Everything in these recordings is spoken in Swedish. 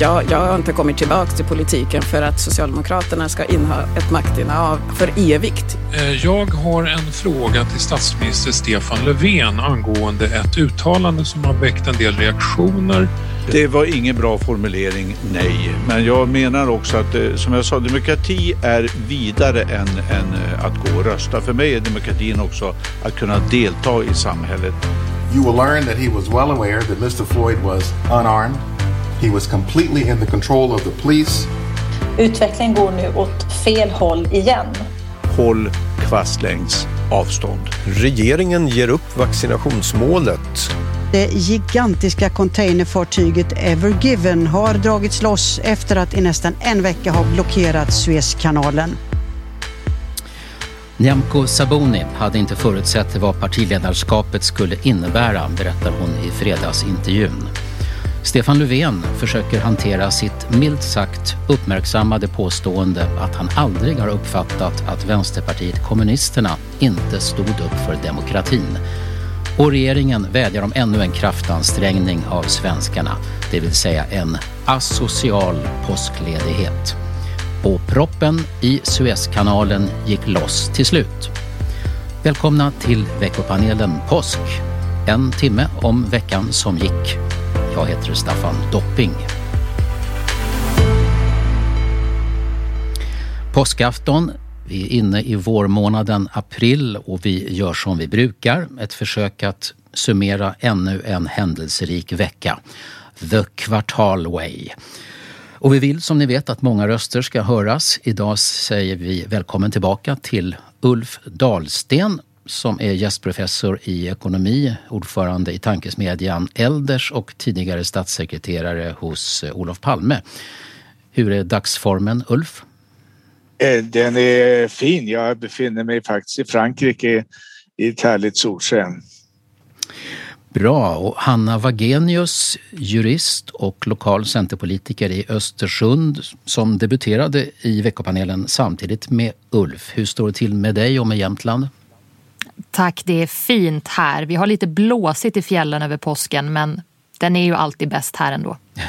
Jag, jag har inte kommit tillbaka till politiken för att Socialdemokraterna ska inha ett maktinnehav för evigt. Eh, jag har en fråga till statsminister Stefan Löfven angående ett uttalande som har väckt en del reaktioner. Det var ingen bra formulering, nej. Men jag menar också att, eh, som jag sa, demokrati är vidare än, än eh, att gå och rösta. För mig är demokratin också att kunna delta i samhället. You will learn that he was well aware that Mr. Floyd was unarmed. He was completely in the control of the police. Utvecklingen går nu åt fel håll igen. Håll kvastlängds avstånd. Regeringen ger upp vaccinationsmålet. Det gigantiska containerfartyget Ever Given har dragits loss efter att i nästan en vecka ha blockerat Suezkanalen. Nyamko Sabuni hade inte förutsett vad partiledarskapet skulle innebära, berättar hon i fredagsintervjun. Stefan Löfven försöker hantera sitt milt sagt uppmärksammade påstående att han aldrig har uppfattat att Vänsterpartiet kommunisterna inte stod upp för demokratin. Och regeringen vädjar om ännu en kraftansträngning av svenskarna, det vill säga en asocial påskledighet. Och proppen i Suezkanalen gick loss till slut. Välkomna till veckopanelen Påsk. En timme om veckan som gick. Jag heter Staffan Dopping. Påskafton, vi är inne i vårmånaden april och vi gör som vi brukar. Ett försök att summera ännu en händelserik vecka. The Quartal Way. Och vi vill som ni vet att många röster ska höras. Idag säger vi välkommen tillbaka till Ulf Dahlsten som är gästprofessor i ekonomi, ordförande i tankesmedjan Elders och tidigare statssekreterare hos eh, Olof Palme. Hur är dagsformen, Ulf? Eh, den är fin. Jag befinner mig faktiskt i Frankrike i ett härligt solsken. Bra. Och Hanna Wagenius, jurist och lokal centerpolitiker i Östersund som debuterade i veckopanelen samtidigt med Ulf. Hur står det till med dig och med Jämtland? Tack, det är fint här. Vi har lite blåsigt i fjällen över påsken men den är ju alltid bäst här ändå.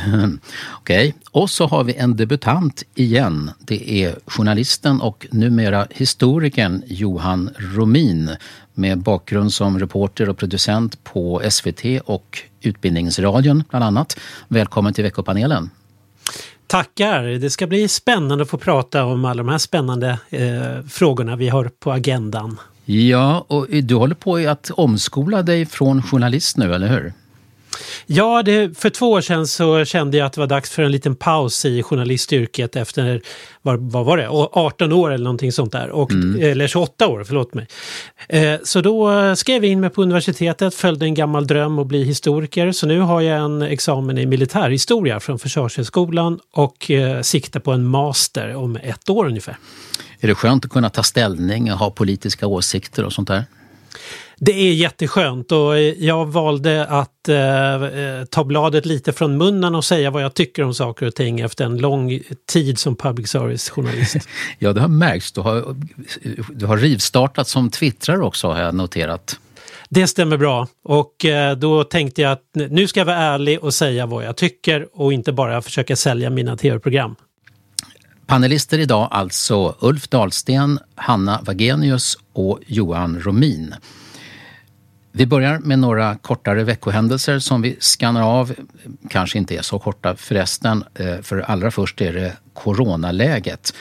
Okej, okay. och så har vi en debutant igen. Det är journalisten och numera historikern Johan Romin med bakgrund som reporter och producent på SVT och Utbildningsradion bland annat. Välkommen till veckopanelen. Tackar! Det ska bli spännande att få prata om alla de här spännande eh, frågorna vi har på agendan. Ja, och du håller på att omskola dig från journalist nu, eller hur? Ja, det, för två år sedan så kände jag att det var dags för en liten paus i journalistyrket efter, vad, vad var det, 18 år eller någonting sånt där. Och, mm. Eller 28 år, förlåt mig. Eh, så då skrev jag in mig på universitetet, följde en gammal dröm att bli historiker. Så nu har jag en examen i militärhistoria från Försvarshögskolan och eh, siktar på en master om ett år ungefär. Är det skönt att kunna ta ställning och ha politiska åsikter och sånt där? Det är jätteskönt och jag valde att eh, ta bladet lite från munnen och säga vad jag tycker om saker och ting efter en lång tid som public service-journalist. ja, det har märkts. Du har, du har rivstartat som twittrare också har jag noterat. Det stämmer bra och eh, då tänkte jag att nu ska jag vara ärlig och säga vad jag tycker och inte bara försöka sälja mina tv-program. Panelister idag alltså Ulf Dahlsten, Hanna Wagenius och Johan Romin. Vi börjar med några kortare veckohändelser som vi skannar av. Kanske inte är så korta förresten, eh, för allra först är det coronaläget.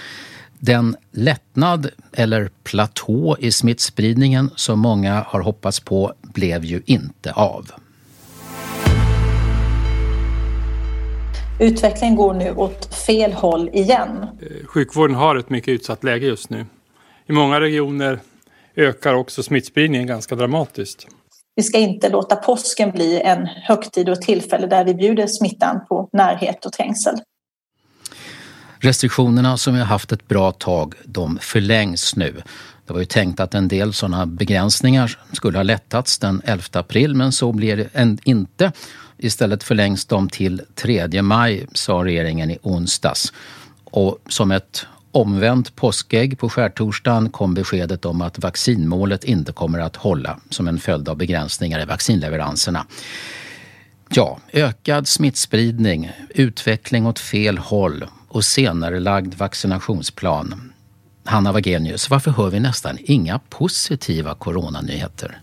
Den lättnad eller platå i smittspridningen som många har hoppats på blev ju inte av. Utvecklingen går nu åt fel håll igen. Sjukvården har ett mycket utsatt läge just nu. I många regioner ökar också smittspridningen ganska dramatiskt. Vi ska inte låta påsken bli en högtid och tillfälle där vi bjuder smittan på närhet och trängsel. Restriktionerna som vi har haft ett bra tag, de förlängs nu. Det var ju tänkt att en del sådana begränsningar skulle ha lättats den 11 april men så blir det inte. Istället förlängs de till 3 maj, sa regeringen i onsdags. Och som ett omvänt påskägg på skärtorsdagen kom beskedet om att vaccinmålet inte kommer att hålla som en följd av begränsningar i vaccinleveranserna. Ja, ökad smittspridning, utveckling åt fel håll och senarelagd vaccinationsplan. Hanna Wagenius, varför hör vi nästan inga positiva coronanyheter?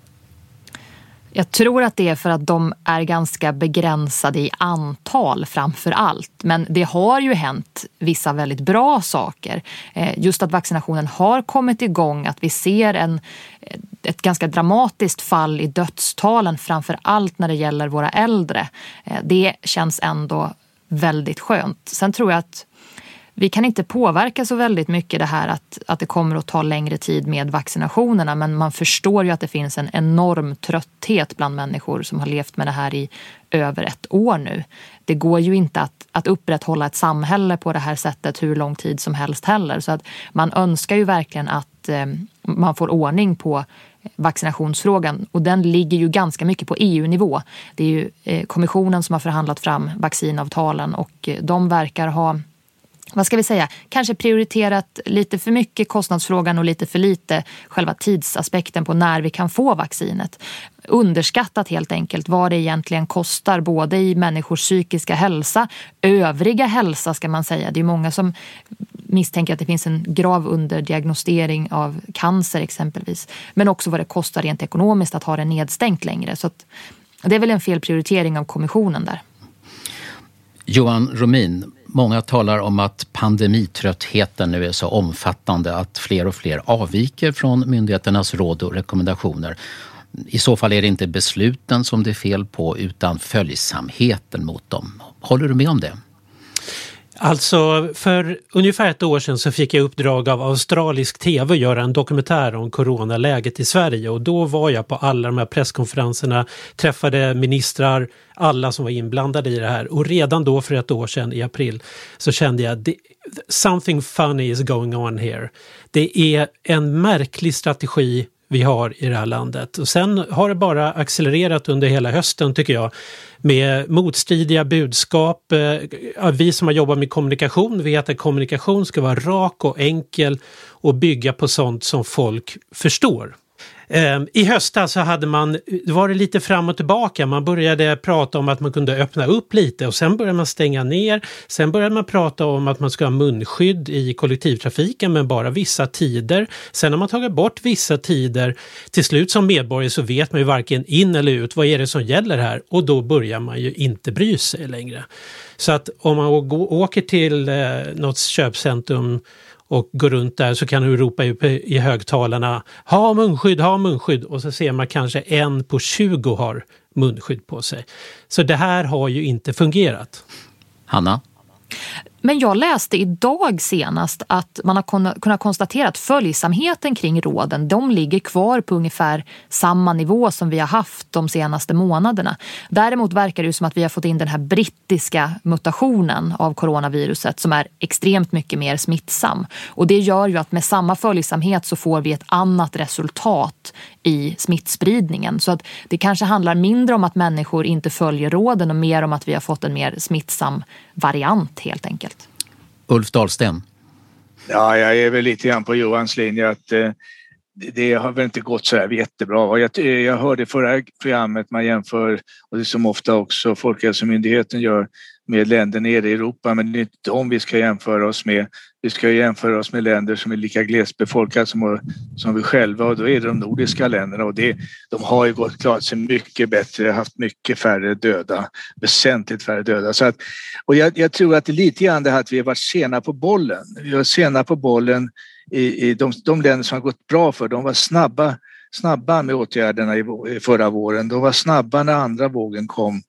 Jag tror att det är för att de är ganska begränsade i antal framför allt. Men det har ju hänt vissa väldigt bra saker. Eh, just att vaccinationen har kommit igång, att vi ser en, eh, ett ganska dramatiskt fall i dödstalen framför allt när det gäller våra äldre. Eh, det känns ändå väldigt skönt. Sen tror jag att vi kan inte påverka så väldigt mycket det här att, att det kommer att ta längre tid med vaccinationerna men man förstår ju att det finns en enorm trötthet bland människor som har levt med det här i över ett år nu. Det går ju inte att, att upprätthålla ett samhälle på det här sättet hur lång tid som helst heller. Så att man önskar ju verkligen att eh, man får ordning på vaccinationsfrågan och den ligger ju ganska mycket på EU-nivå. Det är ju eh, kommissionen som har förhandlat fram vaccinavtalen och eh, de verkar ha vad ska vi säga, kanske prioriterat lite för mycket kostnadsfrågan och lite för lite själva tidsaspekten på när vi kan få vaccinet. Underskattat helt enkelt vad det egentligen kostar både i människors psykiska hälsa, övriga hälsa ska man säga. Det är många som misstänker att det finns en grav underdiagnostisering av cancer exempelvis. Men också vad det kostar rent ekonomiskt att ha det nedstängt längre. Så det är väl en felprioritering av kommissionen där. Johan Romin, många talar om att pandemitröttheten nu är så omfattande att fler och fler avviker från myndigheternas råd och rekommendationer. I så fall är det inte besluten som det är fel på utan följsamheten mot dem. Håller du med om det? Alltså för ungefär ett år sedan så fick jag uppdrag av australisk tv att göra en dokumentär om coronaläget i Sverige och då var jag på alla de här presskonferenserna, träffade ministrar, alla som var inblandade i det här och redan då för ett år sedan i april så kände jag something funny is going on here. Det är en märklig strategi vi har i det här landet. Och sen har det bara accelererat under hela hösten tycker jag med motstridiga budskap. Eh, vi som har jobbat med kommunikation vet att kommunikation ska vara rak och enkel och bygga på sånt som folk förstår. Ehm, I höstas så hade man, var det lite fram och tillbaka, man började prata om att man kunde öppna upp lite och sen började man stänga ner. Sen började man prata om att man ska ha munskydd i kollektivtrafiken men bara vissa tider. Sen har man tagit bort vissa tider. Till slut som medborgare så vet man ju varken in eller ut, vad är det som gäller här? Och då börjar man ju inte bry sig längre. Så att om man åker till eh, något köpcentrum och går runt där så kan du ropa i högtalarna ha munskydd, ha munskydd och så ser man kanske en på 20 har munskydd på sig. Så det här har ju inte fungerat. Hanna? Men jag läste idag senast att man har kunnat konstatera att följsamheten kring råden, de ligger kvar på ungefär samma nivå som vi har haft de senaste månaderna. Däremot verkar det som att vi har fått in den här brittiska mutationen av coronaviruset som är extremt mycket mer smittsam. Och det gör ju att med samma följsamhet så får vi ett annat resultat i smittspridningen. Så att det kanske handlar mindre om att människor inte följer råden och mer om att vi har fått en mer smittsam variant helt enkelt. Ulf Dahlsten? Ja, jag är väl lite grann på Johans linje att eh, det har väl inte gått så här jättebra. Jag, eh, jag hörde förra programmet man jämför, och det som ofta också Folkhälsomyndigheten gör, med länder nere i Europa, men det är inte dem vi ska jämföra oss med vi ska jämföra oss med länder som är lika glesbefolkade som, som vi själva och då är det de nordiska länderna och det, de har ju gått, klarat sig mycket bättre, haft mycket färre döda, väsentligt färre döda. Så att, och jag, jag tror att det är lite grann det här att vi har varit sena på bollen. Vi var sena på bollen i, i de, de länder som har gått bra för, de var snabba snabba med åtgärderna i, förra våren. De var snabba när andra vågen kom.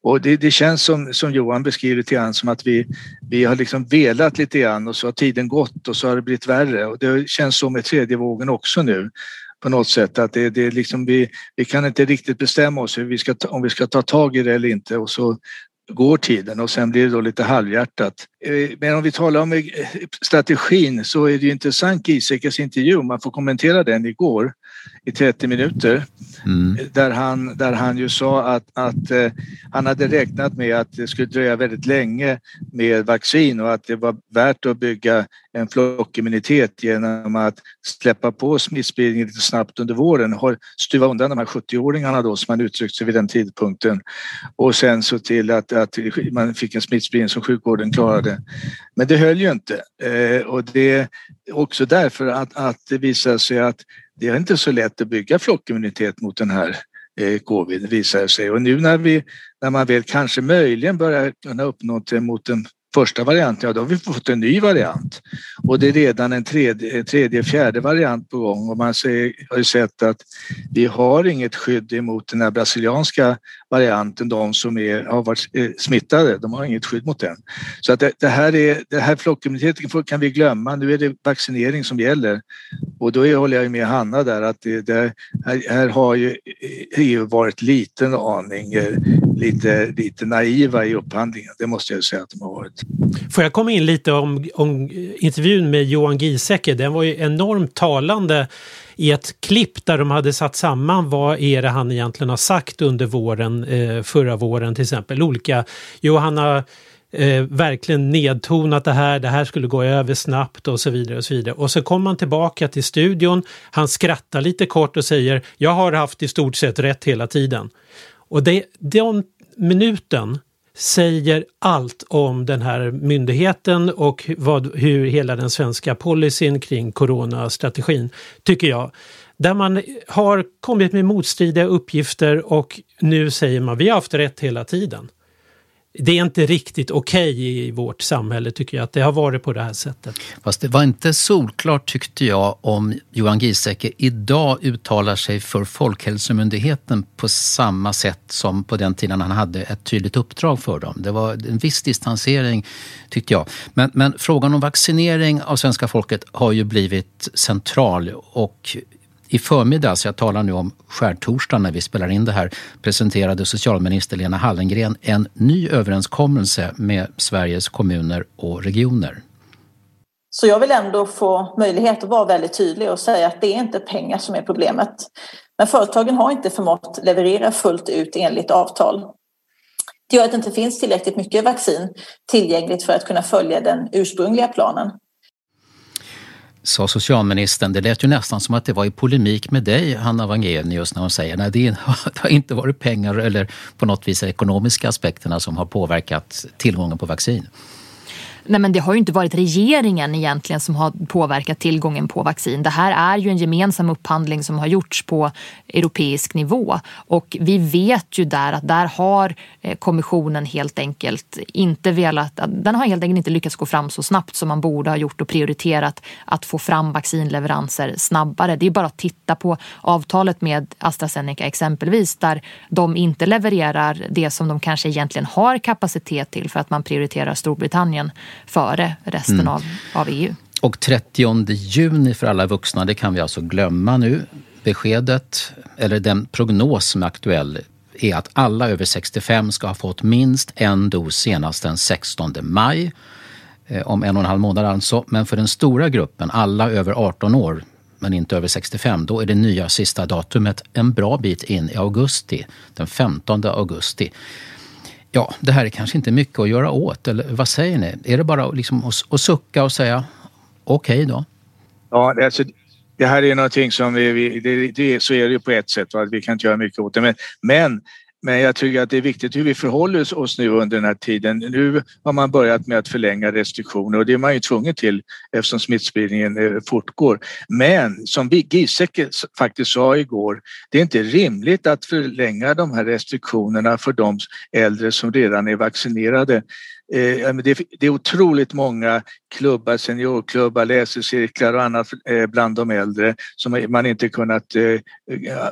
Och det, det känns som, som Johan beskriver lite grann som att vi, vi har liksom velat lite grann och så har tiden gått och så har det blivit värre. Och det känns så med tredje vågen också nu på något sätt att det, det liksom vi, vi kan inte riktigt bestämma oss hur vi ska, om vi ska ta tag i det eller inte och så går tiden och sen blir det då lite halvhjärtat. Eh, men om vi talar om eh, strategin så är det intressant Gieseckes intervju, man får kommentera den igår i 30 minuter. Mm. Där, han, där han ju sa att, att eh, han hade räknat med att det skulle dröja väldigt länge med vaccin och att det var värt att bygga en flockimmunitet genom att släppa på smittspridningen lite snabbt under våren, har stuva undan de här 70-åringarna då som han uttryckt sig vid den tidpunkten och sen så till att, att man fick en smittspridning som sjukvården klarade. Men det höll ju inte eh, och det är också därför att, att det visar sig att det är inte så lätt att bygga flockimmunitet mot den här eh, covid visar sig och nu när vi när man väl kanske möjligen börjar kunna uppnå det mot den första varianten, ja då har vi fått en ny variant. Och det är redan en tredje, tredje fjärde variant på gång och man ser, har ju sett att vi har inget skydd emot den här brasilianska varianten, de som är, har varit eh, smittade, de har inget skydd mot den. Så att det, det här, är, det här flockimmuniteten kan vi glömma, nu är det vaccinering som gäller. Och då är, håller jag med Hanna där att det, det här, här, har ju eh, EU varit liten aning eh, lite, lite naiva i upphandlingen, det måste jag säga att de har varit. Får jag komma in lite om, om intervjun med Johan Giesecke, den var ju enormt talande i ett klipp där de hade satt samman vad är det han egentligen har sagt under våren, eh, förra våren till exempel. Olika, Jo, han eh, verkligen nedtonat det här, det här skulle gå över snabbt och så vidare. Och så vidare. Och så kommer han tillbaka till studion, han skrattar lite kort och säger jag har haft i stort sett rätt hela tiden. Och det, den minuten säger allt om den här myndigheten och vad, hur hela den svenska policyn kring coronastrategin, tycker jag. Där man har kommit med motstridiga uppgifter och nu säger man vi har haft rätt hela tiden det är inte riktigt okej okay i vårt samhälle tycker jag att det har varit på det här sättet. Fast det var inte solklart tyckte jag om Johan Giesecke idag uttalar sig för Folkhälsomyndigheten på samma sätt som på den tiden han hade ett tydligt uppdrag för dem. Det var en viss distansering tyckte jag. Men, men frågan om vaccinering av svenska folket har ju blivit central och i förmiddags, jag talar nu om skärtorsdagen när vi spelar in det här, presenterade socialminister Lena Hallengren en ny överenskommelse med Sveriges kommuner och regioner. Så jag vill ändå få möjlighet att vara väldigt tydlig och säga att det är inte pengar som är problemet. Men företagen har inte förmått leverera fullt ut enligt avtal. Det gör att det inte finns tillräckligt mycket vaccin tillgängligt för att kunna följa den ursprungliga planen sa socialministern. Det lät ju nästan som att det var i polemik med dig, Hanna Wangenius, när hon säger att det har inte varit pengar eller på något vis ekonomiska aspekterna som har påverkat tillgången på vaccin. Nej men det har ju inte varit regeringen egentligen som har påverkat tillgången på vaccin. Det här är ju en gemensam upphandling som har gjorts på europeisk nivå och vi vet ju där att där har eh, kommissionen helt enkelt inte velat, den har helt enkelt inte lyckats gå fram så snabbt som man borde ha gjort och prioriterat att få fram vaccinleveranser snabbare. Det är bara att titta på avtalet med AstraZeneca exempelvis där de inte levererar det som de kanske egentligen har kapacitet till för att man prioriterar Storbritannien före resten mm. av, av EU. Och 30 juni för alla vuxna, det kan vi alltså glömma nu. Beskedet, eller den prognos som är aktuell, är att alla över 65 ska ha fått minst en dos senast den 16 maj. Eh, om en och en halv månad alltså. Men för den stora gruppen, alla över 18 år, men inte över 65, då är det nya sista datumet en bra bit in i augusti, den 15 augusti. Ja, det här är kanske inte mycket att göra åt, eller vad säger ni? Är det bara liksom att, att sucka och säga okej okay då? Ja, alltså, det här är någonting som vi, vi det, det, så är det ju på ett sätt, va? vi kan inte göra mycket åt det. Men, men men jag tycker att det är viktigt hur vi förhåller oss nu under den här tiden. Nu har man börjat med att förlänga restriktioner och det är man ju tvungen till eftersom smittspridningen eh, fortgår. Men som Giesecke faktiskt sa igår, det är inte rimligt att förlänga de här restriktionerna för de äldre som redan är vaccinerade. Eh, det är otroligt många klubbar, seniorklubbar, läsecirklar och annat eh, bland de äldre som man inte kunnat eh,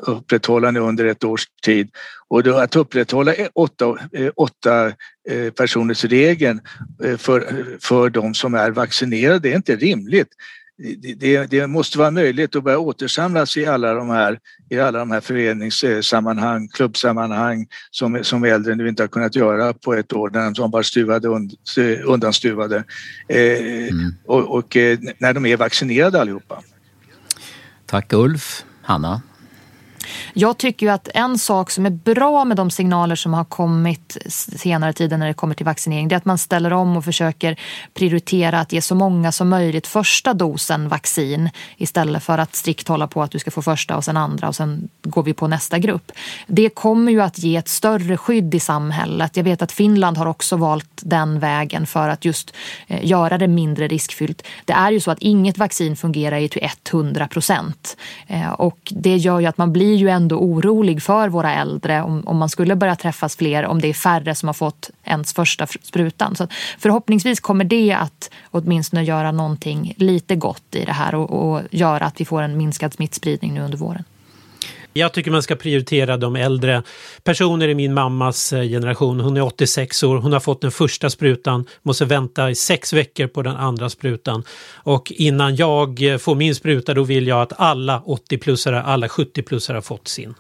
upprätthålla nu under ett års tid. Och då att upprätthålla åtta, åtta personers regeln för, för de som är vaccinerade är inte rimligt det, det, måste vara möjligt att börja återsamlas i alla de här, i alla de här föreningssammanhang, klubbsammanhang som, som äldre nu inte har kunnat göra på ett år när de var stuvade, undanstuvade eh, mm. och, och eh, när de är vaccinerade allihopa. Tack Ulf. Hanna? Jag tycker ju att en sak som är bra med de signaler som har kommit senare tiden när det kommer till vaccinering det är att man ställer om och försöker prioritera att ge så många som möjligt första dosen vaccin istället för att strikt hålla på att du ska få första och sen andra och sen går vi på nästa grupp. Det kommer ju att ge ett större skydd i samhället. Jag vet att Finland har också valt den vägen för att just eh, göra det mindre riskfyllt. Det är ju så att inget vaccin fungerar ju till 100 procent eh, och det gör ju att man blir ju ändå orolig för våra äldre om, om man skulle börja träffas fler, om det är färre som har fått ens första sprutan. Så förhoppningsvis kommer det att åtminstone göra någonting lite gott i det här och, och göra att vi får en minskad smittspridning nu under våren. Jag tycker man ska prioritera de äldre personer i min mammas eh, generation. Hon är 86 år, hon har fått den första sprutan, måste vänta i sex veckor på den andra sprutan. Och innan jag eh, får min spruta då vill jag att alla 80-plussare, alla 70-plussare har fått sin.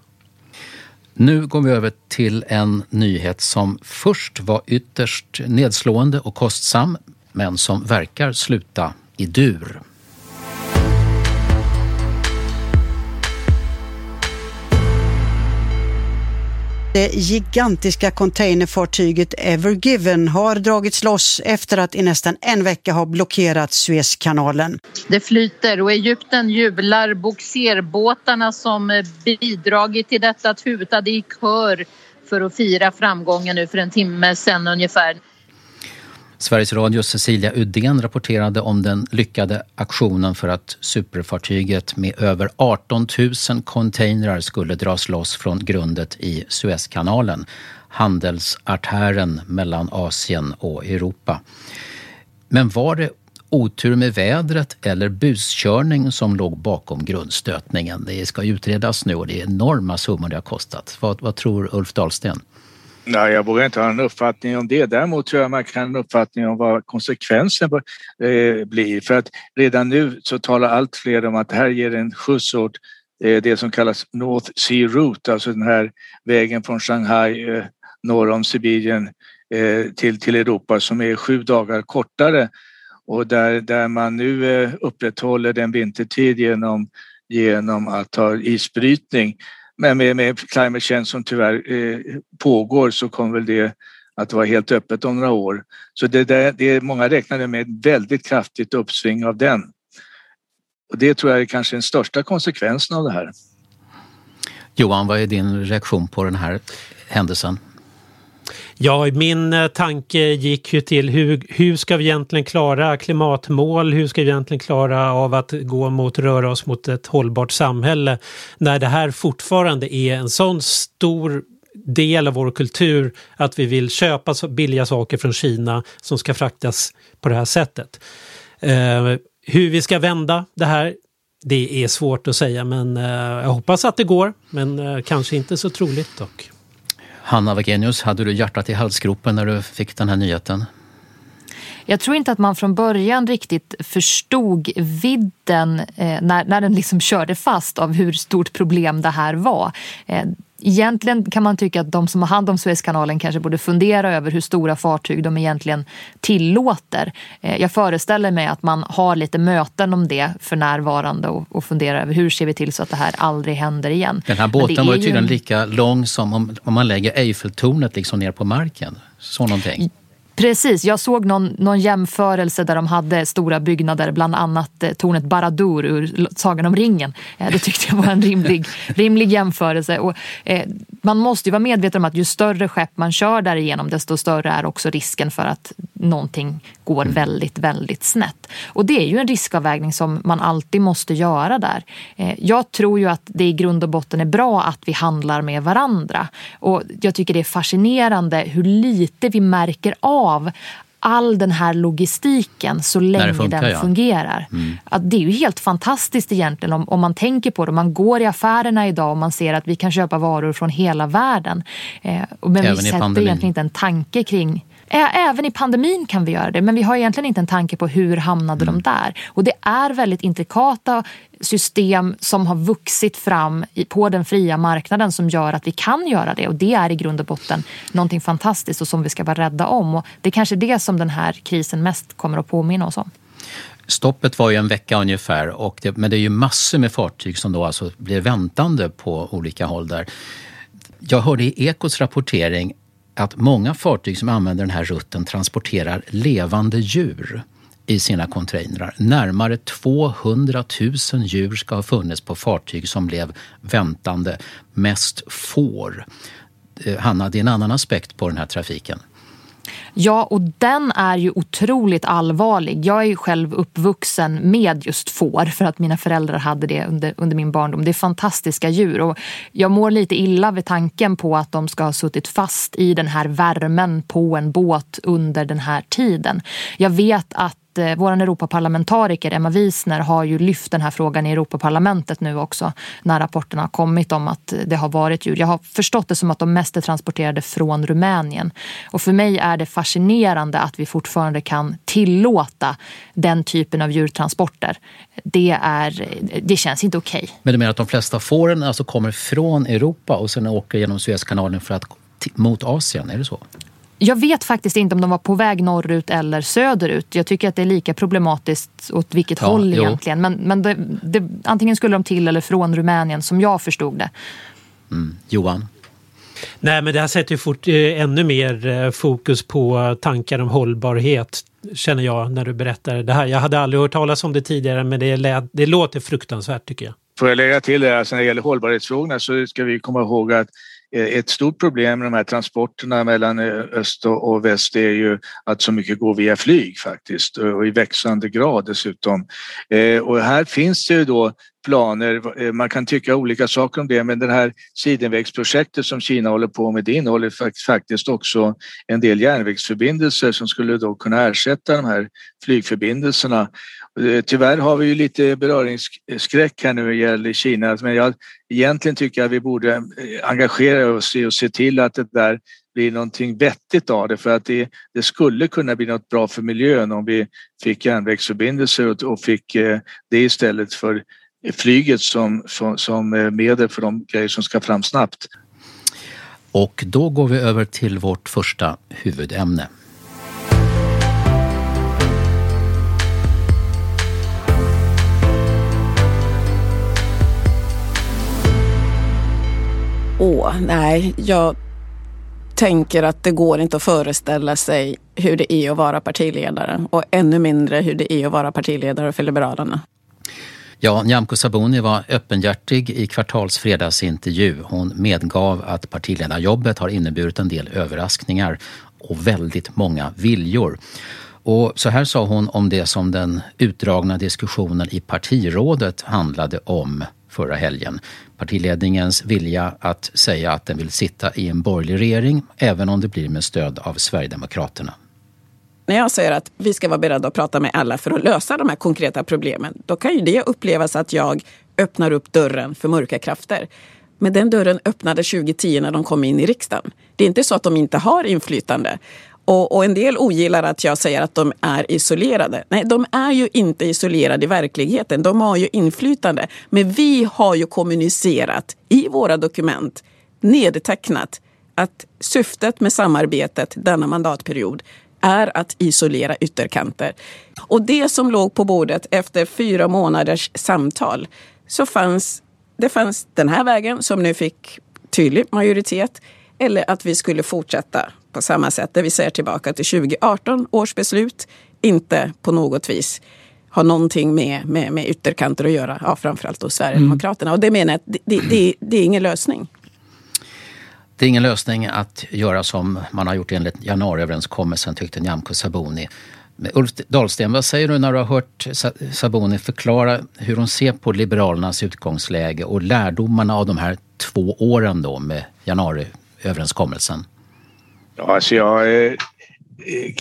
Nu går vi över till en nyhet som först var ytterst nedslående och kostsam men som verkar sluta i dur. Det gigantiska containerfartyget Ever Given har dragits loss efter att i nästan en vecka ha blockerat Suezkanalen. Det flyter och Egypten jublar. Boxerbåtarna som bidragit till detta tutade i kör för att fira framgången nu för en timme sedan ungefär. Sveriges Radios Cecilia Uddén rapporterade om den lyckade aktionen för att superfartyget med över 18 000 containrar skulle dras loss från grundet i Suezkanalen, handelsartären mellan Asien och Europa. Men var det otur med vädret eller buskörning som låg bakom grundstötningen? Det ska utredas nu och det är enorma summor det har kostat. Vad, vad tror Ulf Dahlsten? Nej, jag vågar inte ha en uppfattning om det. Däremot tror jag man kan ha en uppfattning om vad konsekvensen eh, blir. För att redan nu så talar allt fler om att det här ger en skjuts åt eh, det som kallas North Sea Route, alltså den här vägen från Shanghai eh, norr om Sibirien till, till Europa som är sju dagar kortare och där, där man nu upprätthåller den vintertid genom, genom att ha isbrytning. Men med, med climate change som tyvärr eh, pågår så kommer väl det att vara helt öppet om några år. Så det, där, det många räknade med ett väldigt kraftigt uppsving av den. Och det tror jag är kanske den största konsekvensen av det här. Johan, vad är din reaktion på den här händelsen? Ja, min eh, tanke gick ju till hur, hur ska vi egentligen klara klimatmål? Hur ska vi egentligen klara av att gå mot, röra oss mot ett hållbart samhälle när det här fortfarande är en sån stor del av vår kultur att vi vill köpa billiga saker från Kina som ska fraktas på det här sättet. Eh, hur vi ska vända det här, det är svårt att säga men eh, jag hoppas att det går, men eh, kanske inte så troligt dock. Hanna Wagenius, hade du hjärtat i halsgropen när du fick den här nyheten? Jag tror inte att man från början riktigt förstod vidden eh, när, när den liksom körde fast av hur stort problem det här var. Eh, Egentligen kan man tycka att de som har hand om Suezkanalen kanske borde fundera över hur stora fartyg de egentligen tillåter. Eh, jag föreställer mig att man har lite möten om det för närvarande och, funderar över hur ser vi till så att det här aldrig händer igen. Den här båten var ju tydligen en... lika lång som om, om man lägger Eiffeltornet liksom ner på marken. Så någonting. Precis, jag såg någon, någon jämförelse där de hade stora byggnader, bland annat eh, tornet Baradur ur Sagan om ringen. Eh, det tyckte jag var en rimlig, rimlig jämförelse. Och, eh, man måste ju vara medveten om att ju större skepp man kör därigenom desto större är också risken för att någonting går mm. väldigt, väldigt snett. Och det är ju en riskavvägning som man alltid måste göra där. Eh, jag tror ju att det i grund och botten är bra att vi handlar med varandra. Och jag tycker det är fascinerande hur lite vi märker av all den här logistiken så länge funkar, den ja. fungerar. Mm. Att det är ju helt fantastiskt egentligen om, om man tänker på det. Man går i affärerna idag och man ser att vi kan köpa varor från hela världen. Eh, men Även vi sätter egentligen inte en tanke kring Även i pandemin kan vi göra det men vi har egentligen inte en tanke på hur hamnade mm. de där. Och det är väldigt intrikata system som har vuxit fram på den fria marknaden som gör att vi kan göra det och det är i grund och botten någonting fantastiskt och som vi ska vara rädda om. Och det är kanske det som den här krisen mest kommer att påminna oss om. Stoppet var ju en vecka ungefär, och det, men det är ju massor med fartyg som då alltså blir väntande på olika håll där. Jag hörde i Ekots rapportering att många fartyg som använder den här rutten transporterar levande djur i sina containrar. Närmare 200 000 djur ska ha funnits på fartyg som blev väntande, mest får. Eh, Hanna, det är en annan aspekt på den här trafiken. Ja, och den är ju otroligt allvarlig. Jag är ju själv uppvuxen med just får för att mina föräldrar hade det under, under min barndom. Det är fantastiska djur och jag mår lite illa vid tanken på att de ska ha suttit fast i den här värmen på en båt under den här tiden. Jag vet att eh, vår Europaparlamentariker Emma Wiesner har ju lyft den här frågan i Europaparlamentet nu också när rapporterna har kommit om att det har varit djur. Jag har förstått det som att de mest är transporterade från Rumänien. Och för mig är det fascinerande att vi fortfarande kan tillåta den typen av djurtransporter. Det, är, det känns inte okej. Okay. Men du menar att de flesta fåren alltså kommer från Europa och sen åker genom Suezkanalen för att mot Asien, är det så? Jag vet faktiskt inte om de var på väg norrut eller söderut. Jag tycker att det är lika problematiskt åt vilket ja, håll jo. egentligen. Men, men det, det, antingen skulle de till eller från Rumänien som jag förstod det. Mm. Johan? Nej men det här sätter ju fort, eh, ännu mer eh, fokus på tankar om hållbarhet känner jag när du berättar det här. Jag hade aldrig hört talas om det tidigare men det, lät, det låter fruktansvärt tycker jag. Får jag lägga till det, alltså när det gäller hållbarhetsfrågorna så ska vi komma ihåg att eh, ett stort problem med de här transporterna mellan eh, öst och väst är ju att så mycket går via flyg faktiskt och i växande grad dessutom. Eh, och här finns det ju då planer, eh, man kan tycka olika saker om det men det här sidenvägsprojektet som Kina håller på med det innehåller faktiskt också en del järnvägsförbindelser som skulle då kunna ersätta de här flygförbindelserna. Eh, tyvärr har vi ju lite beröringsskräck här nu när det gäller Kina men jag, egentligen tycker jag vi borde eh, engagera oss i och se till att det där blir någonting vettigt av det för att det, det skulle kunna bli något bra för miljön om vi fick järnvägsförbindelser och, och fick det istället för flyget som, som, medel för de grejer som ska fram snabbt. Och då går vi över till vårt första huvudämne. Åh, nej, jag tänker att det går inte att föreställa sig hur det är att vara partiledare och ännu mindre hur det är att vara partiledare för Liberalerna. Ja, Nyamko Sabuni var öppenhjärtig i Kvartals fredagsintervju. Hon medgav att partiledarjobbet har inneburit en del överraskningar och väldigt många viljor. Och så här sa hon om det som den utdragna diskussionen i partirådet handlade om förra helgen. Partiledningens vilja att säga att den vill sitta i en borgerlig regering även om det blir med stöd av Sverigedemokraterna. När jag säger att vi ska vara beredda att prata med alla för att lösa de här konkreta problemen, då kan ju det upplevas att jag öppnar upp dörren för mörka krafter. Men den dörren öppnade 2010 när de kom in i riksdagen. Det är inte så att de inte har inflytande. Och, och, en del ogillar att jag säger att de är isolerade. Nej, de är ju inte isolerade i verkligheten. De har ju inflytande. Men vi har ju kommunicerat i våra dokument, nedtecknat, att syftet med samarbetet denna mandatperiod är att isolera ytterkanter. Och det som låg på bordet efter fyra månaders samtal så fanns det fanns den här vägen som nu fick tydlig majoritet eller att vi skulle fortsätta på samma sätt där vi ser tillbaka till 2018 års beslut. Inte på något vis har någonting med, med, med ytterkanter att göra. Ja, framförallt då Sverigedemokraterna. Mm. Och det menar jag det, det, det är ingen lösning. Det är ingen lösning att göra som man har gjort enligt januariöverenskommelsen tyckte Nyamko Sabuni. Ulf Dahlsten, vad säger du när du har hört Sabuni förklara hur hon ser på Liberalernas utgångsläge och lärdomarna av de här två åren då med januariöverenskommelsen? Ja, alltså jag, eh,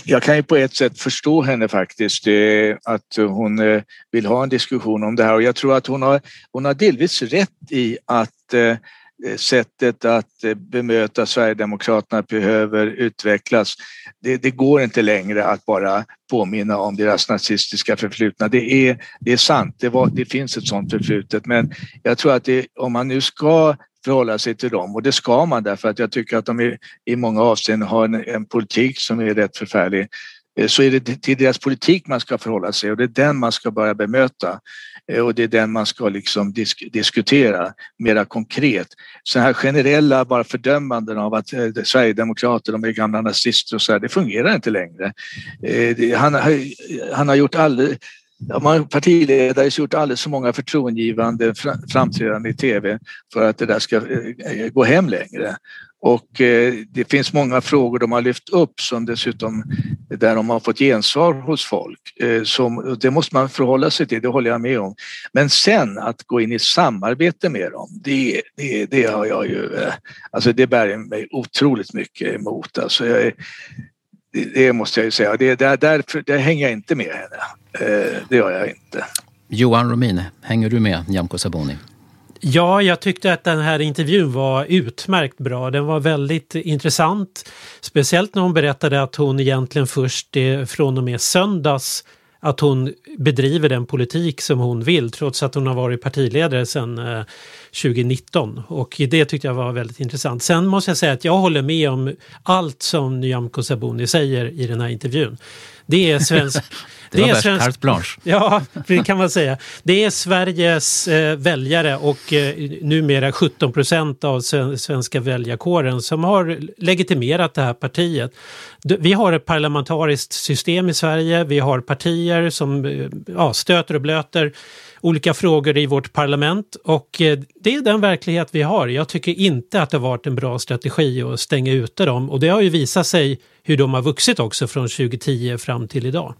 jag kan ju på ett sätt förstå henne faktiskt, eh, att hon eh, vill ha en diskussion om det här och jag tror att hon har, hon har delvis rätt i att Eh, sättet att eh, bemöta Sverigedemokraterna behöver utvecklas. Det, det, går inte längre att bara påminna om deras nazistiska förflutna. Det är, det är sant, det, var, det finns ett sådant förflutet men jag tror att det, om man nu ska förhålla sig till dem och det ska man därför att jag tycker att de i, i många avseenden har en, en politik som är rätt förfärlig Eh, så är det till deras politik man ska förhålla sig och det är den man ska börja bemöta eh, och det är den man ska liksom disk diskutera mera konkret. Så här generella bara fördömanden av att eh, Sverigedemokrater, de är gamla nazister och så här, det fungerar inte längre. Eh, han, han har gjort alldeles man partiledare har gjort alldeles för många förtroendegivande framträdanden i tv för att det där ska eh, eh, gå hem längre. Och eh, det finns många frågor de har lyft upp som dessutom där de har fått gensvar hos folk. Eh, som, det måste man förhålla sig till, det håller jag med om. Men sen att gå in i samarbete med dem, det, det, det har jag ju, eh, alltså det bär mig otroligt mycket emot. Alltså jag, det måste jag ju säga. Det, där, därför, där hänger jag inte med henne. Eh, det gör jag inte. Johan Romin, hänger du med Nyamko Sabuni? Ja, jag tyckte att den här intervjun var utmärkt bra. Den var väldigt intressant. Speciellt när hon berättade att hon egentligen först från och med söndags att hon bedriver den politik som hon vill trots att hon har varit partiledare sedan eh, 2019. Och det tyckte jag var väldigt intressant. Sen måste jag säga att jag håller med om allt som Nyamko Sabuni säger i den här intervjun. Det är svensk... det, det är svensk, carte blanche. Ja, det kan man säga. Det är Sveriges eh, väljare och eh, numera 17 procent av svenska väljarkåren som har legitimerat det här partiet. Vi har ett parlamentariskt system i Sverige. Vi har partier som eh, ja, stöter och blöter olika frågor i vårt parlament och eh, det är den verklighet vi har. Jag tycker inte att det har varit en bra strategi att stänga ute dem och det har ju visat sig hur de har vuxit också från 2010 fram till idag.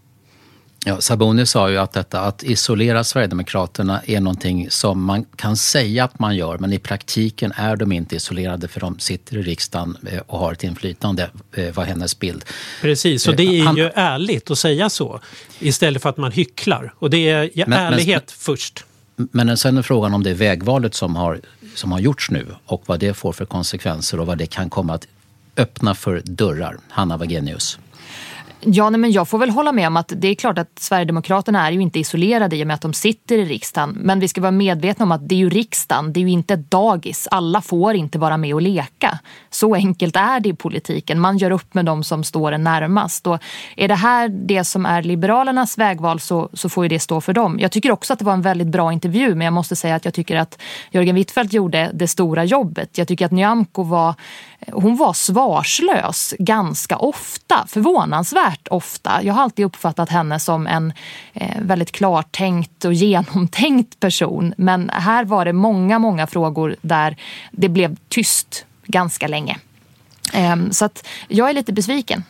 Ja, Saboni sa ju att detta att isolera Sverigedemokraterna är någonting som man kan säga att man gör men i praktiken är de inte isolerade för de sitter i riksdagen eh, och har ett inflytande, eh, var hennes bild. Precis, och det är ju ärligt att säga så istället för att man hycklar. Och det är men, ärlighet men, först. Men sen är frågan om det är vägvalet som har, som har gjorts nu och vad det får för konsekvenser och vad det kan komma att öppna för dörrar. Hanna Wagenius. Ja, nej, men jag får väl hålla med om att det är klart att Sverigedemokraterna är ju inte isolerade i och med att de sitter i riksdagen. Men vi ska vara medvetna om att det är ju riksdagen, det är ju inte ett dagis. Alla får inte vara med och leka. Så enkelt är det i politiken. Man gör upp med de som står en närmast. Och är det här det som är Liberalernas vägval så, så får ju det stå för dem. Jag tycker också att det var en väldigt bra intervju men jag måste säga att jag tycker att Jörgen Wittfeldt gjorde det stora jobbet. Jag tycker att Nyamko var hon var svarslös ganska ofta, förvånansvärt ofta. Jag har alltid uppfattat henne som en eh, väldigt klartänkt och genomtänkt person. Men här var det många, många frågor där det blev tyst ganska länge. Ehm, så att jag är lite besviken.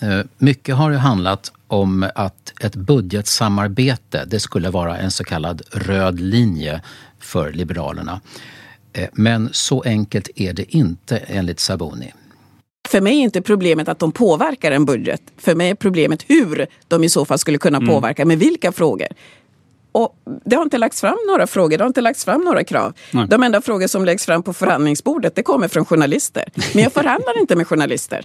Eh, mycket har ju handlat om att ett budgetsamarbete, det skulle vara en så kallad röd linje för Liberalerna. Eh, men så enkelt är det inte enligt Saboni. För mig är inte problemet att de påverkar en budget. För mig är problemet hur de i så fall skulle kunna mm. påverka, med vilka frågor. Och det har inte lagts fram några frågor, det har inte lagts fram några krav. Nej. De enda frågor som läggs fram på förhandlingsbordet, det kommer från journalister. Men jag förhandlar inte med journalister.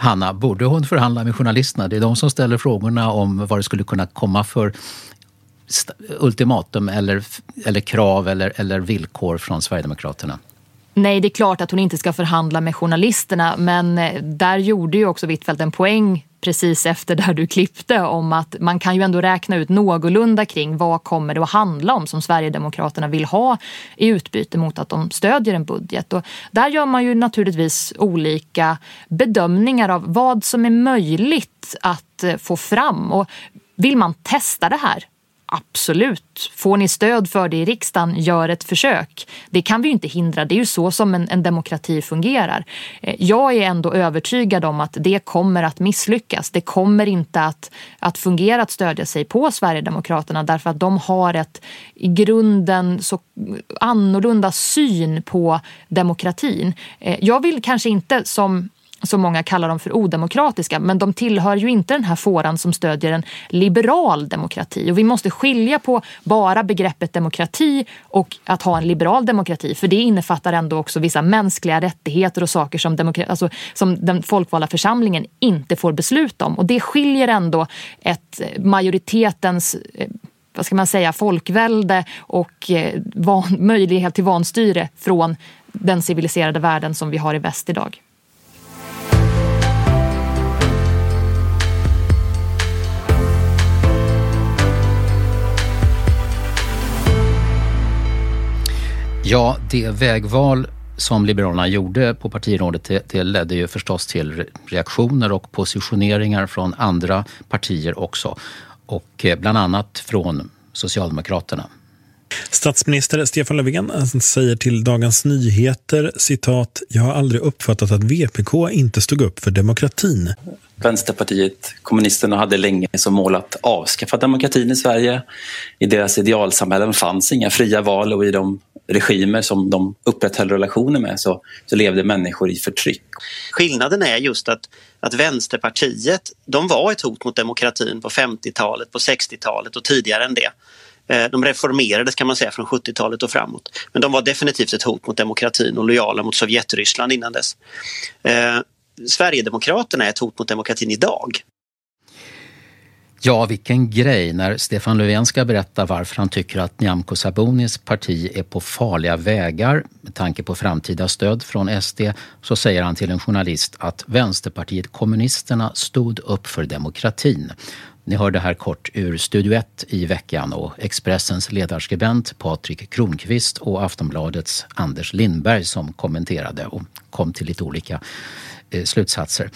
Hanna, borde hon förhandla med journalisterna? Det är de som ställer frågorna om vad det skulle kunna komma för ultimatum eller, eller krav eller, eller villkor från Sverigedemokraterna. Nej, det är klart att hon inte ska förhandla med journalisterna men eh, där gjorde ju också Wittfeldt en poäng precis efter där du klippte om att man kan ju ändå räkna ut någorlunda kring vad kommer det att handla om som Sverigedemokraterna vill ha i utbyte mot att de stödjer en budget. Och där gör man ju naturligtvis olika bedömningar av vad som är möjligt att eh, få fram. Och vill man testa det här Absolut. Får ni stöd för det i riksdagen, gör ett försök. Det kan vi ju inte hindra. Det är ju så som en, en, demokrati fungerar. Eh, jag är ändå övertygad om att det kommer att misslyckas. Det kommer inte att, att fungera att stödja sig på Sverigedemokraterna därför att de har ett i grunden så annorlunda syn på demokratin. Eh, jag vill kanske inte som som många kallar dem för odemokratiska, men de tillhör ju inte den här fåran som stödjer en liberal demokrati. Och vi måste skilja på bara begreppet demokrati och att ha en liberal demokrati, för det innefattar ändå också vissa mänskliga rättigheter och saker som, demokra- alltså, som den folkvalda församlingen inte får besluta om. Och det skiljer ändå ett majoritetens eh, vad ska man säga, folkvälde och eh, van, möjlighet till vanstyre från den civiliserade världen som vi har i väst idag. Ja, det vägval som Liberalerna gjorde på partirådet det, det ledde ju förstås till reaktioner och positioneringar från andra partier också. Och eh, bland annat från Socialdemokraterna. Statsminister Stefan Löfven säger till Dagens Nyheter citat Jag har aldrig uppfattat att VPK inte stod upp för demokratin. Vänsterpartiet kommunisterna hade länge som mål att avskaffa demokratin i Sverige. I deras idealsamhällen fanns inga fria val och i de regimer som de upprätthöll relationer med så, så levde människor i förtryck. Skillnaden är just att, att Vänsterpartiet de var ett hot mot demokratin på 50-talet, på 60-talet och tidigare än det. Eh, de reformerades kan man säga från 70-talet och framåt. Men de var definitivt ett hot mot demokratin och lojala mot Sovjetryssland innan dess. Eh, Sverigedemokraterna är ett hot mot demokratin idag. Ja, vilken grej när Stefan Löfven ska berätta varför han tycker att Nyamko Sabunis parti är på farliga vägar med tanke på framtida stöd från SD så säger han till en journalist att Vänsterpartiet kommunisterna stod upp för demokratin. Ni hörde här kort ur Studio 1 i veckan och Expressens ledarskribent Patrik Kronqvist och Aftonbladets Anders Lindberg som kommenterade och kom till lite olika eh, slutsatser.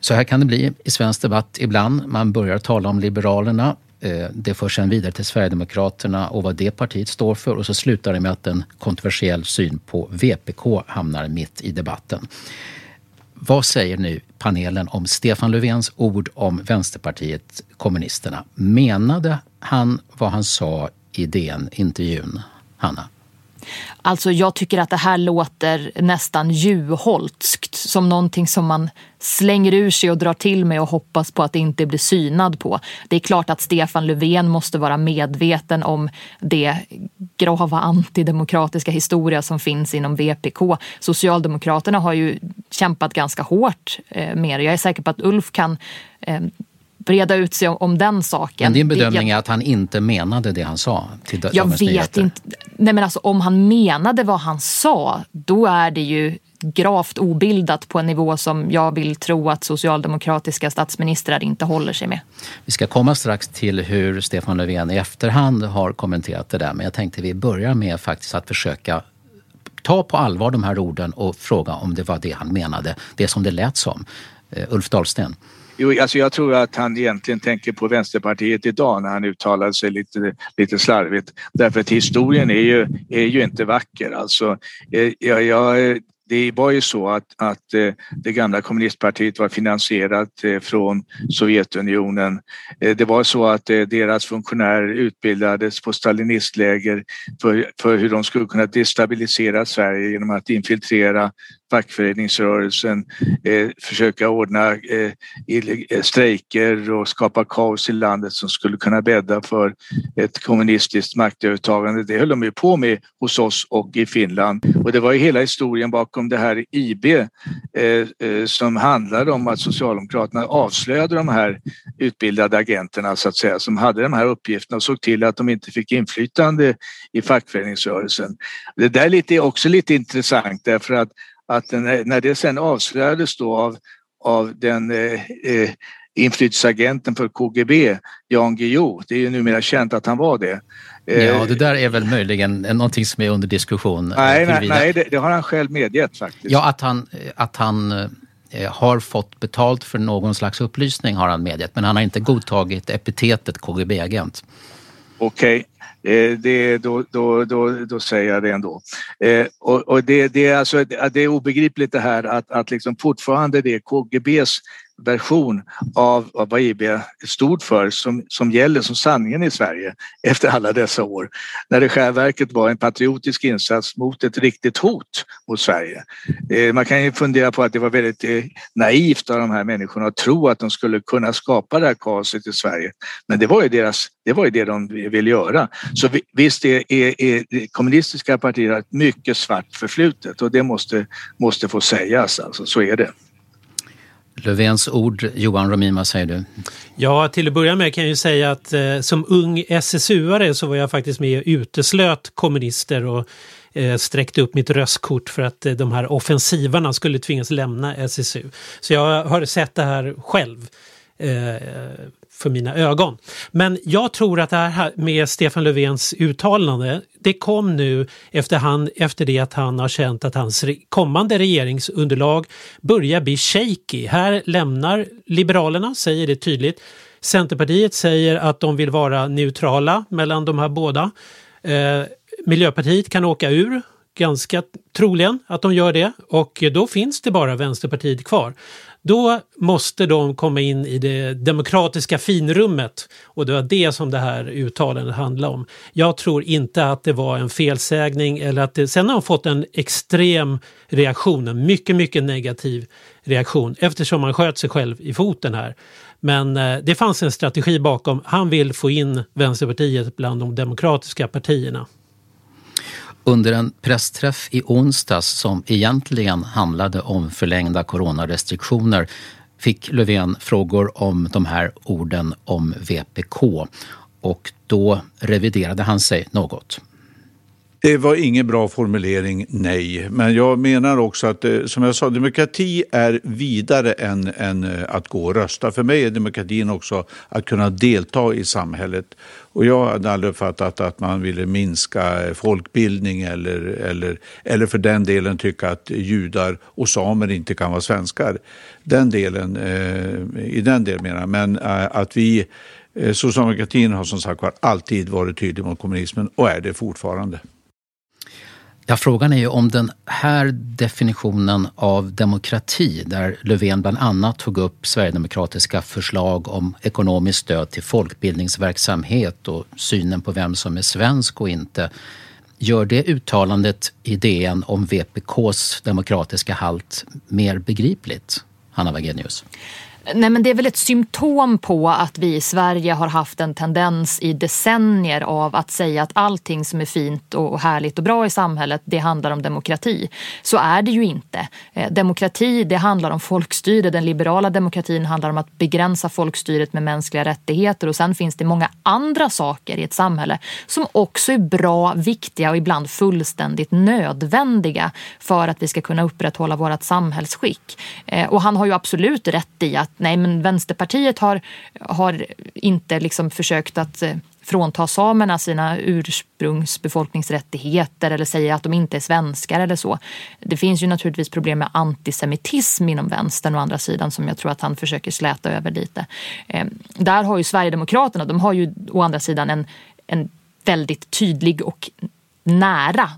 Så här kan det bli i svensk debatt ibland. Man börjar tala om Liberalerna. Eh, det förs sen vidare till Sverigedemokraterna och vad det partiet står för och så slutar det med att en kontroversiell syn på VPK hamnar mitt i debatten. Vad säger nu panelen om Stefan Löfvens ord om Vänsterpartiet kommunisterna? Menade han vad han sa i DN-intervjun, Hanna? Alltså jag tycker att det här låter nästan Juholtskt. Som någonting som man slänger ur sig och drar till med och hoppas på att det inte blir synad på. Det är klart att Stefan Löfven måste vara medveten om det grava antidemokratiska historia som finns inom VPK. Socialdemokraterna har ju kämpat ganska hårt eh, med det. Jag är säker på att Ulf kan eh, breda ut sig om, den saken. Men din bedömning är att han inte menade det han sa till Jag vet nyheter. inte. Nej men alltså om han menade vad han sa, då är det ju gravt obildat på en nivå som jag vill tro att socialdemokratiska statsministrar inte håller sig med. Vi ska komma strax till hur Stefan Löfven i efterhand har kommenterat det där men jag tänkte vi börjar med faktiskt att försöka ta på allvar de här orden och fråga om det var det han menade, det som det lät som. Uh, Ulf Dahlsten. Jo, alltså jag tror att han egentligen tänker på Vänsterpartiet idag när han uttalade sig lite, lite slarvigt. Därför att historien är ju, är ju inte vacker. Alltså, eh, jag, jag, det var ju så att, att eh, det gamla kommunistpartiet var finansierat eh, från Sovjetunionen. Det var så att deras funktionärer utbildades på stalinistläger för, för hur de skulle kunna destabilisera Sverige genom att infiltrera fackföreningsrörelsen, eh, försöka ordna eh, eh, strejker och skapa kaos i landet som skulle kunna bädda för ett kommunistiskt maktövertagande. Det höll de ju på med hos oss och i Finland. Och det var ju hela historien bakom det här IB eh, eh, som handlade om att Socialdemokraterna avslöjade de här utbildade agenterna så att säga som hade de här uppgifterna och såg till att de inte fick inflytande i fackföreningsrörelsen. Det där är också lite intressant därför att att när det sen avslöjades då av, av den eh, eh, inflytelseagenten för KGB, Jan Guillou, det är ju numera känt att han var det. Eh, ja, det där är väl möjligen någonting som är under diskussion. Eh, nej, nej, nej det, det, har han själv medgett faktiskt. Ja, att han, att han eh, har fått betalt för någon slags upplysning har han medgett, men han har inte godtagit epitetet KGB-agent. Okej, Eh, det, då, då, då, då säger jag det ändå. Eh, och, och det, det, är alltså, det är obegripligt det här att, att liksom fortfarande det är KGBs version av, av vad IB stod för som, som gäller som sanningen i Sverige efter alla dessa år. När det själva verket var en patriotisk insats mot ett riktigt hot mot Sverige. Eh, man kan ju fundera på att det var väldigt eh, naivt av de här människorna att tro att de skulle kunna skapa det här kaoset i Sverige. Men det var ju, deras, det, var ju det de ville göra. Så visst är, är, är kommunistiska partier ett mycket svart förflutet och det måste, måste få sägas, alltså, så är det. Löfvens ord. Johan Romin, vad säger du? Ja, till att börja med kan jag ju säga att eh, som ung SSU-are så var jag faktiskt med och uteslöt kommunister och eh, sträckte upp mitt röstkort för att eh, de här offensivarna skulle tvingas lämna SSU. Så jag har sett det här själv. Eh, för mina ögon. Men jag tror att det här med Stefan Löfvens uttalande, det kom nu efter, han, efter det att han har känt att hans kommande regeringsunderlag börjar bli shaky. Här lämnar Liberalerna, säger det tydligt. Centerpartiet säger att de vill vara neutrala mellan de här båda. Eh, Miljöpartiet kan åka ur, ganska troligen att de gör det och då finns det bara Vänsterpartiet kvar. Då måste de komma in i det demokratiska finrummet och det var det som det här uttalandet handlade om. Jag tror inte att det var en felsägning eller att det, sen har de fått en extrem reaktion, en mycket, mycket negativ reaktion eftersom han sköt sig själv i foten här. Men eh, det fanns en strategi bakom. Han vill få in Vänsterpartiet bland de demokratiska partierna under en pressträff i onsdags som egentligen handlade om förlängda coronarestriktioner fick Löfven frågor om de här orden om VPK och då reviderade han sig något. Det var ingen bra formulering, nej. Men jag menar också att, eh, som jag sa, demokrati är vidare än, än eh, att gå och rösta. För mig är demokratin också att kunna delta i samhället. Och jag hade aldrig uppfattat att man ville minska eh, folkbildning eller, eller, eller för den delen tycka att judar och samer inte kan vara svenskar. Den delen, eh, I den delen menar jag. Men eh, att vi, eh, socialdemokratin har som sagt alltid varit tydlig mot kommunismen och är det fortfarande. Ja, frågan är ju om den här definitionen av demokrati, där Löfven bland annat tog upp sverigedemokratiska förslag om ekonomiskt stöd till folkbildningsverksamhet och synen på vem som är svensk och inte, gör det uttalandet i DN om VPKs demokratiska halt mer begripligt? Hanna Wagenius. Nej, men det är väl ett symptom på att vi i Sverige har haft en tendens i decennier av att säga att allting som är fint och härligt och bra i samhället, det handlar om demokrati. Så är det ju inte. Eh, demokrati, det handlar om folkstyre. Den liberala demokratin handlar om att begränsa folkstyret med mänskliga rättigheter och sen finns det många andra saker i ett samhälle som också är bra, viktiga och ibland fullständigt nödvändiga för att vi ska kunna upprätthålla vårt samhällsskick. Eh, och han har ju absolut rätt i att nej men Vänsterpartiet har, har inte liksom försökt att eh, frånta samerna sina ursprungsbefolkningsrättigheter eller säga att de inte är svenskar eller så. Det finns ju naturligtvis problem med antisemitism inom vänstern å andra sidan som jag tror att han försöker släta över lite. Eh, där har ju Sverigedemokraterna, de har ju å andra sidan en, en väldigt tydlig och nära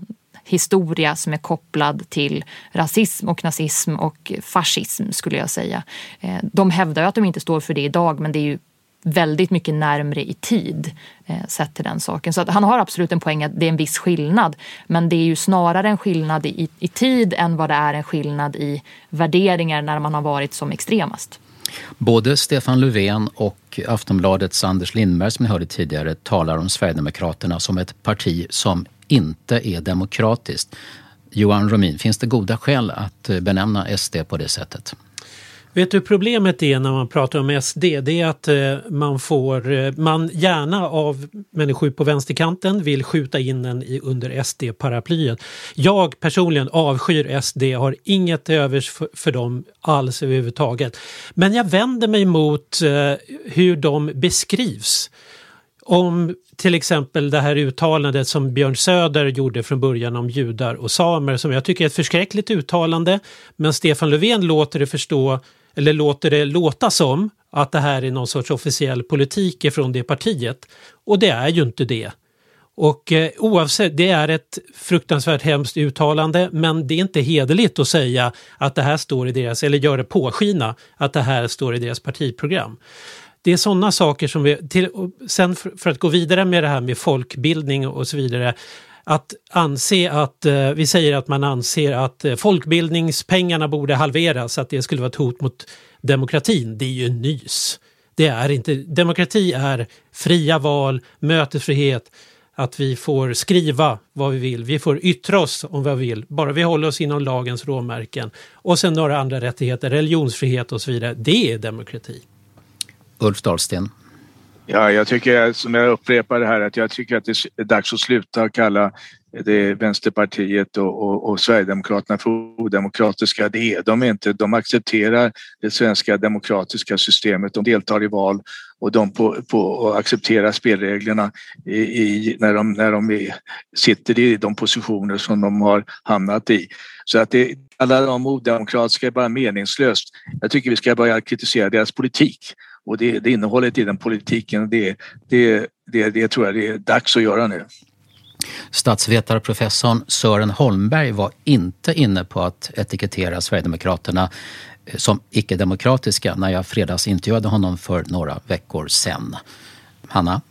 historia som är kopplad till rasism och nazism och fascism skulle jag säga. Eh, de hävdar ju att de inte står för det idag men det är ju väldigt mycket närmre i tid eh, sett till den saken. Så att han har absolut en poäng att det är en viss skillnad. Men det är ju snarare en skillnad i, i tid än vad det är en skillnad i värderingar när man har varit som extremast. Både Stefan Löfven och Aftonbladets Anders Lindberg som ni hörde tidigare talar om Sverigedemokraterna som ett parti som inte är demokratiskt. Johan Romin, finns det goda skäl att eh, benämna SD på det sättet? Vet du problemet är när man pratar om SD, det är att eh, man får, eh, man gärna av människor på vänsterkanten vill skjuta in den i, under SD-paraplyet. Jag personligen avskyr SD, har inget övers för, för dem alls överhuvudtaget. Men jag vänder mig mot hur de beskrivs om till exempel det här uttalandet som Björn Söder gjorde från början om judar och samer som jag tycker är ett förskräckligt uttalande. Men Stefan Löfven låter det förstå eller låter det låta som att det här är någon sorts officiell politik från det partiet. Och det är ju inte det. Och eh, oavsett, det är ett fruktansvärt hemskt uttalande men det är inte hederligt att säga att det här står i deras, eller gör det påskina att det här står i deras partiprogram. Det är sådana saker som vi, till, sen för, för, att gå vidare med det här med folkbildning och så vidare, att anse att, eh, vi säger att man anser att eh, folkbildningspengarna borde halveras, att det skulle vara ett hot mot demokratin, det är ju nys. Det är inte, demokrati är fria val, mötesfrihet, att vi får skriva vad vi vill, vi får yttra oss om vad vi vill, bara vi håller oss inom lagens råmärken. Och sen några andra rättigheter, religionsfrihet och så vidare, det är demokrati. Ulf Dahlsten. Ja, jag tycker, som jag upprepar det här, att jag tycker att det är dags att sluta kalla det Vänsterpartiet och, och, och Sverigedemokraterna för odemokratiska. Det är de inte. De accepterar det svenska demokratiska systemet. De deltar i val och de på, på och accepterar spelreglerna i, i, när, de, när de sitter i de positioner som de har hamnat i. Så att det, alla de odemokratiska är bara meningslöst. Jag tycker vi ska börja kritisera deras politik och det, det innehållet i den politiken, det, det, det, det tror jag det är dags att göra nu. Statsvetarprofessorn Sören Holmberg var inte inne på att etikettera Sverigedemokraterna eh, som icke-demokratiska när jag fredagsintervjuade honom för några veckor sedan. Hanna?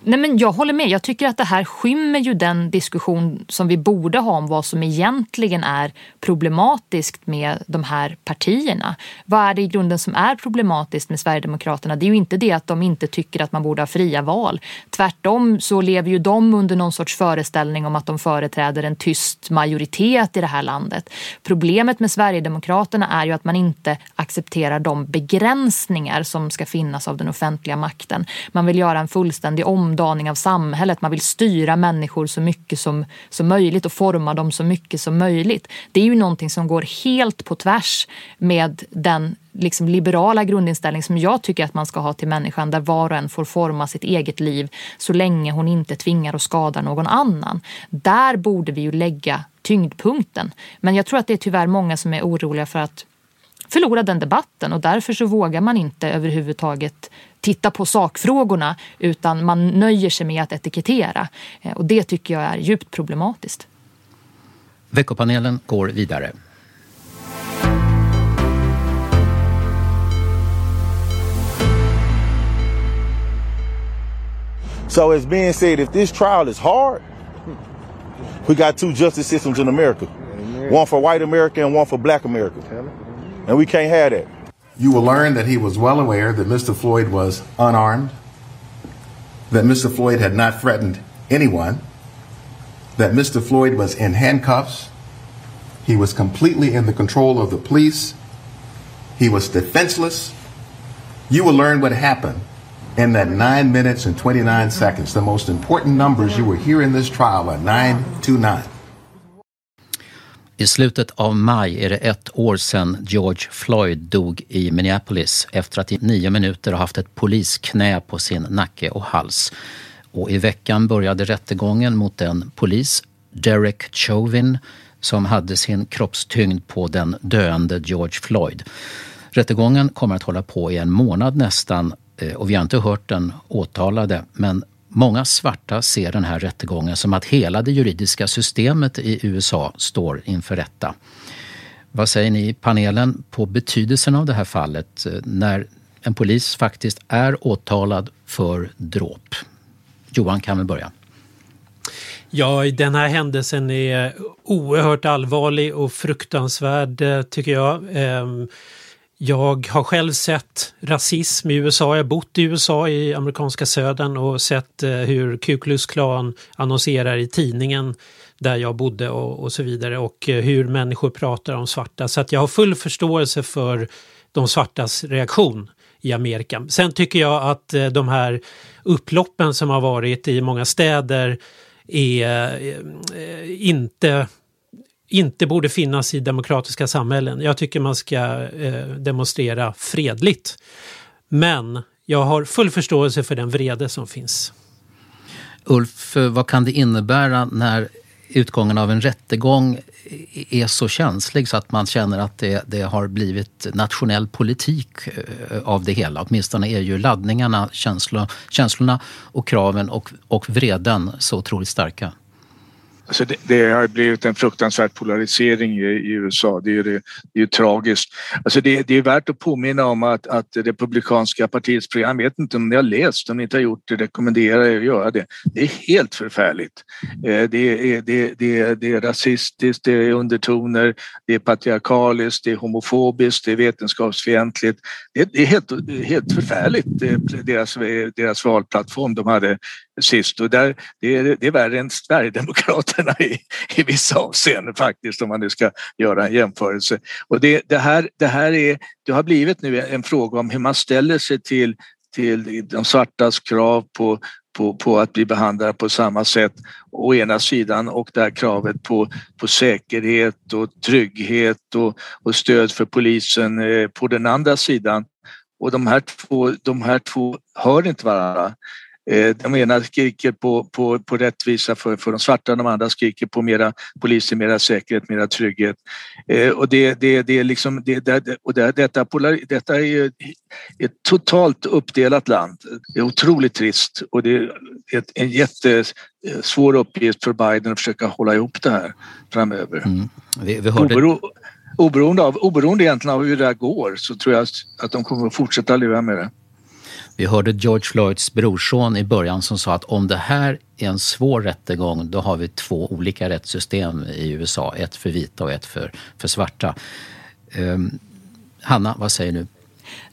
Nej, men jag håller med. Jag tycker att det här skymmer ju den diskussion som vi borde ha om vad som egentligen är problematiskt med de här partierna. Vad är det i grunden som är problematiskt med Sverigedemokraterna? Det är ju inte det att de inte tycker att man borde ha fria val. Tvärtom så lever ju de under någon sorts föreställning om att de företräder en tyst majoritet i det här landet. Problemet med Sverigedemokraterna är ju att man inte accepterar de begränsningar som ska finnas av den offentliga makten. Man vill göra en fullständig omdaning av samhället. Man vill styra människor så mycket som, som möjligt och forma dem så mycket som möjligt. Det är ju någonting som går helt på tvärs med den liksom liberala grundinställning som jag tycker att man ska ha till människan där var och en får forma sitt eget liv så länge hon inte tvingar och skadar någon annan. Där borde vi ju lägga tyngdpunkten. Men jag tror att det är tyvärr många som är oroliga för att förlora den debatten och därför så vågar man inte överhuvudtaget titta på sakfrågorna utan man nöjer sig med att etikettera. Eh, och det tycker jag är djupt problematiskt. Veckopanelen går vidare. So as being said, if this trial is hard, we got two justice systems in America. One for white America and one for black America. And we can't have that. You will learn that he was well aware that Mr. Floyd was unarmed, that Mr. Floyd had not threatened anyone, that Mr. Floyd was in handcuffs, he was completely in the control of the police, he was defenseless. You will learn what happened in that 9 minutes and 29 seconds. The most important numbers you will hear in this trial are 9 to 9. I slutet av maj är det ett år sedan George Floyd dog i Minneapolis efter att i nio minuter ha haft ett polisknä på sin nacke och hals. Och i veckan började rättegången mot den polis, Derek Chauvin, som hade sin kroppstyngd på den döende George Floyd. Rättegången kommer att hålla på i en månad nästan eh, och vi har inte hört den åtalade men Många svarta ser den här rättegången som att hela det juridiska systemet i USA står inför rätta. Vad säger ni i panelen på betydelsen av det här fallet eh, när en polis faktiskt är åtalad för dråp? Johan kan väl börja. Ja, den här händelsen är oerhört allvarlig och fruktansvärd eh, tycker jag. Ehm, jag har själv sett rasism i USA. Jag har bott i USA i amerikanska södern och sett eh, hur Ku Klux Klan annonserar i tidningen där jag bodde och, och, så vidare och eh, hur människor pratar om svarta. Så att jag har full förståelse för de svartas reaktion i Amerika. Sen tycker jag att eh, de här upploppen som har varit i många städer är inte inte borde finnas i demokratiska samhällen. Jag tycker man ska eh, demonstrera fredligt. Men jag har full förståelse för den vrede som finns. Ulf, eh, vad kan det innebära när utgången av en rättegång är så känslig så att man känner att det, det har blivit nationell politik eh, av det hela. Åtminstone är ju laddningarna, känslor, känslorna och kraven och, och vreden så otroligt starka. Alltså det, det, har blivit en fruktansvärd polarisering i, i USA. Det är ju, det, det är tragiskt. Alltså det, det, är värt att påminna om att, att Republikanska partiets program, jag vet inte om ni har läst, om ni inte har gjort det rekommenderar jag att göra det. Det är helt förfärligt. Det är, det, det, det är rasistiskt, det är undertoner, det är patriarkaliskt, det är homofobiskt, det är vetenskapsfientligt. Det, det är helt, helt förfärligt, deras, deras valplattform de hade sist och där, det, är, det är värre än Sverigedemokraterna i, i vissa avseenden faktiskt om man nu ska göra en jämförelse. Och det, det, här, det här är, det har blivit nu en fråga om hur man ställer sig till, till de svartas krav på, på, på att bli behandlade på samma sätt å ena sidan och det här kravet på, på säkerhet och trygghet och, och stöd för polisen eh, på den andra sidan. Och de här två, de här två hör inte varandra. Eh, de ena skriker på, på, på rättvisa för, för de svarta, de andra skriker på mera poliser, mera säkerhet, mera trygghet. Eh, och det, det, det är liksom, det, det, och det, detta, polar, detta är ju ett totalt uppdelat land. Det är otroligt trist och det är ett, en jättesvår uppgift för Biden att försöka hålla ihop det här framöver. Mm. Vi, vi hörde... Obero, oberoende, av, oberoende egentligen av hur det här går så tror jag att de kommer att fortsätta leva med det. Vi hörde George Floyds brorson i början som sa att om det här är en svår rättegång då har vi två olika rättssystem i USA. Ett för vita och ett för, för svarta. Um, Hanna, vad säger du?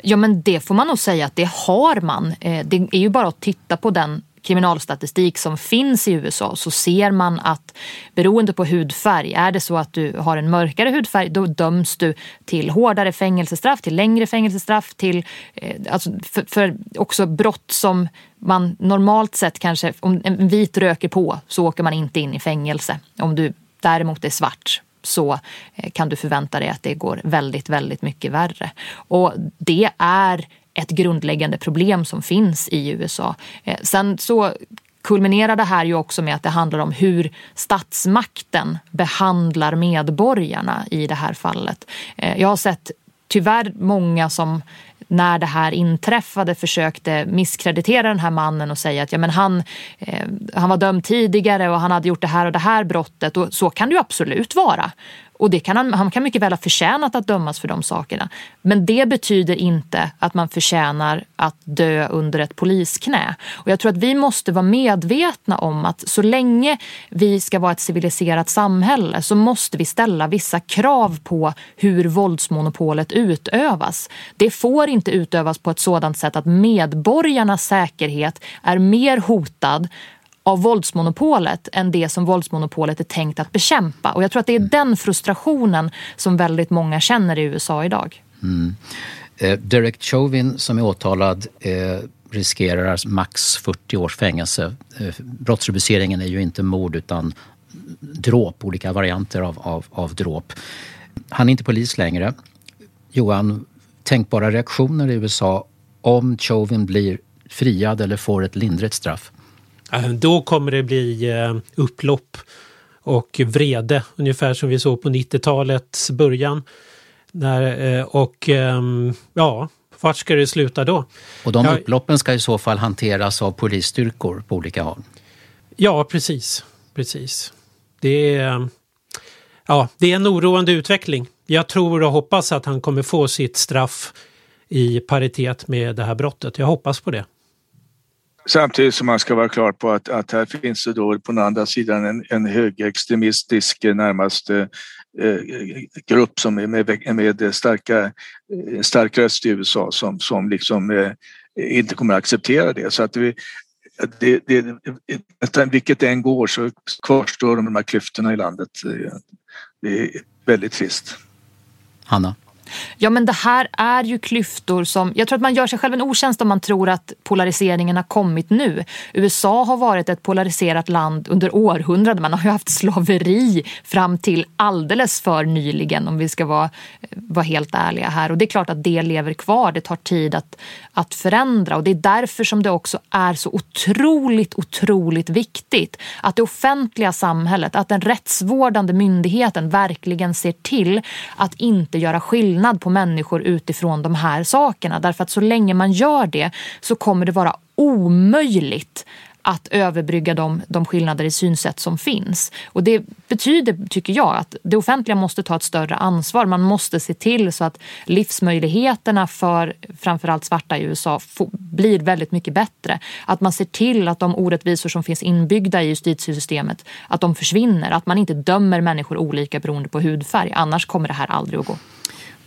Ja men det får man nog säga att det har man. Eh, det är ju bara att titta på den kriminalstatistik som finns i USA så ser man att beroende på hudfärg, är det så att du har en mörkare hudfärg då döms du till hårdare fängelsestraff, till längre fängelsestraff, till eh, alltså för, för också brott som man normalt sett kanske, om en vit röker på så åker man inte in i fängelse. Om du däremot är svart så eh, kan du förvänta dig att det går väldigt, väldigt mycket värre. Och det är ett grundläggande problem som finns i USA. Eh, sen så kulminerar det här ju också med att det handlar om hur statsmakten behandlar medborgarna i det här fallet. Eh, jag har sett tyvärr många som när det här inträffade försökte misskreditera den här mannen och säga att ja, men han, eh, han var dömd tidigare och han hade gjort det här och det här brottet. Och så kan det ju absolut vara. Och det kan han, han kan mycket väl ha förtjänat att dömas för de sakerna. Men det betyder inte att man förtjänar att dö under ett polisknä. Och jag tror att vi måste vara medvetna om att så länge vi ska vara ett civiliserat samhälle så måste vi ställa vissa krav på hur våldsmonopolet utövas. Det får inte utövas på ett sådant sätt att medborgarnas säkerhet är mer hotad av våldsmonopolet än det som våldsmonopolet är tänkt att bekämpa. Och jag tror att det är den frustrationen som väldigt många känner i USA idag. Mm. Eh, Derek Chauvin som är åtalad eh, riskerar alltså max 40 års fängelse. Eh, brottsrubriceringen är ju inte mord utan dråp, olika varianter av, av, av dråp. Han är inte polis längre. Johan, tänkbara reaktioner i USA om Chauvin blir friad eller får ett lindrigt straff? Eh, då kommer det bli eh, upplopp och vrede, ungefär som vi såg på 90-talets början. När, eh, och ehm, ja, vart ska det sluta då? Och de Ja. upploppen ska i så fall hanteras av polisstyrkor på olika håll? Ja, precis. precis. Det är, ja, det är en oroande utveckling. Jag tror och hoppas att han kommer få sitt straff i paritet med det här brottet. Jag hoppas på det. Samtidigt som man ska vara klar på att, att här finns det då på den andra sidan en, en högerextremistisk närmast eh, eh grupp som är med, med starka, eh, stark röst i USA som, som liksom eh, inte kommer att acceptera det. Så att vi, det, det, vilket det än går så kvarstår de här klyftorna i landet. Det är väldigt trist. Hanna? Ja men det här är ju klyftor som, jag tror att man gör sig själv en otjänst om man tror att polariseringen har kommit nu. USA har varit ett polariserat land under århundraden. Man har ju haft slaveri fram till alldeles för nyligen om vi ska vara, eh, vara helt ärliga här. Och det är klart att det lever kvar. Det tar tid att, att förändra och det är därför som det också är så otroligt, otroligt viktigt att det offentliga samhället, att den rättsvårdande myndigheten verkligen ser till att inte göra skillnad på människor utifrån de här sakerna. Därför att så länge man gör det så kommer det vara omöjligt att överbrygga de, de skillnader i synsätt som finns. Och det betyder, tycker jag, att det offentliga måste ta ett större ansvar. Man måste se till så att livsmöjligheterna för framförallt svarta i USA får, blir väldigt mycket bättre. Att man ser till att de orättvisor som finns inbyggda i justitiesystemet, att de försvinner. Att man inte dömer människor olika beroende på hudfärg. Annars kommer det här aldrig att gå.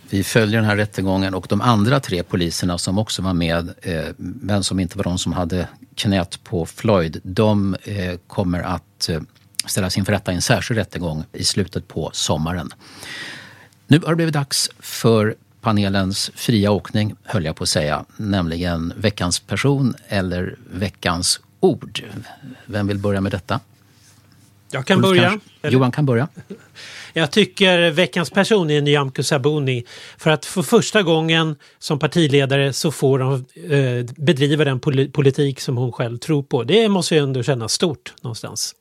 Vi följer den här rättegången och de andra tre poliserna som också var med, eh, men som inte var de som hade knät på Floyd, de eh, kommer att eh, ställas inför rätta i en särskild rättegång i slutet på sommaren. Nu har det blivit dags för panelens fria åkning, höll jag på att säga, nämligen veckans person eller veckans ord. Vem vill börja med detta? Jag kan Ulf börja. kanske? Johan kan börja. Jag tycker veckans person är Nyamko Sabuni. För att för första gången som partiledare så får hon eh, bedriva den pol politik som hon själv tror på. Det måste ju ändå kännas stort någonstans.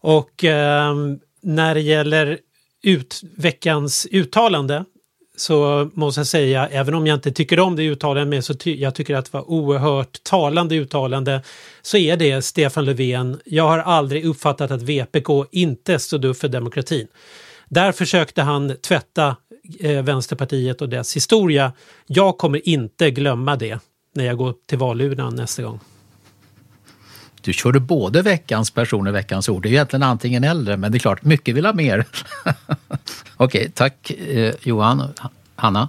Och eh, när det gäller ut, veckans uttalande så måste jag säga, även om jag inte tycker om det uttalandet, men så ty- jag tycker att det var oerhört talande uttalande, så är det Stefan Löfven. Jag har aldrig uppfattat att VPK inte stod upp för demokratin. Där försökte han tvätta eh, Vänsterpartiet och dess historia. Jag kommer inte glömma det när jag går till valurnan nästa gång. Du körde både veckans person och veckans ord. Det är ju egentligen antingen eller, men det är klart, mycket vill ha mer. Okej, tack eh, Johan. Hanna?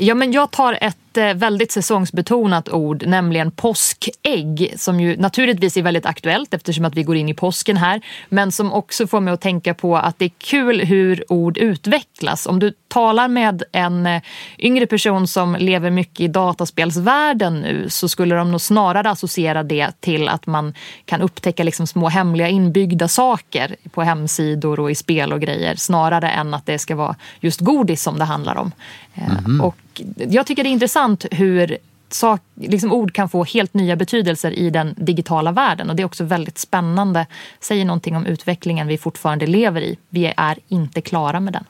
Ja, men jag tar ett eh, väldigt säsongsbetonat ord, nämligen påskägg, som ju naturligtvis är väldigt aktuellt eftersom att vi går in i påsken här, men som också får mig att tänka på att det är kul hur ord utvecklas. Om du talar med en eh, yngre person som lever mycket i dataspelsvärlden nu så skulle de nog snarare associera det till att man kan upptäcka liksom små hemliga inbyggda saker på hemsidor och i spel och grejer snarare än att det ska vara just godis som det handlar om. Eh, Mhm. Och jag tycker det är intressant hur sak, liksom ord kan få helt nya betydelser i den digitala världen och det är också väldigt spännande. Säger någonting om utvecklingen vi fortfarande lever i. Vi är inte klara med den.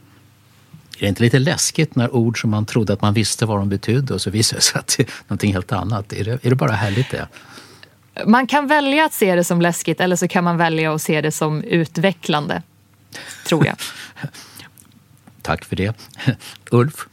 Är det inte lite läskigt när ord som man trodde att man visste vad de betydde och så visar det sig att det är någonting helt annat? Är det, är det bara härligt det? Man kan välja att se det som läskigt eller så kan man välja att se det som utvecklande. Tror jag. Tack för det. Ulf?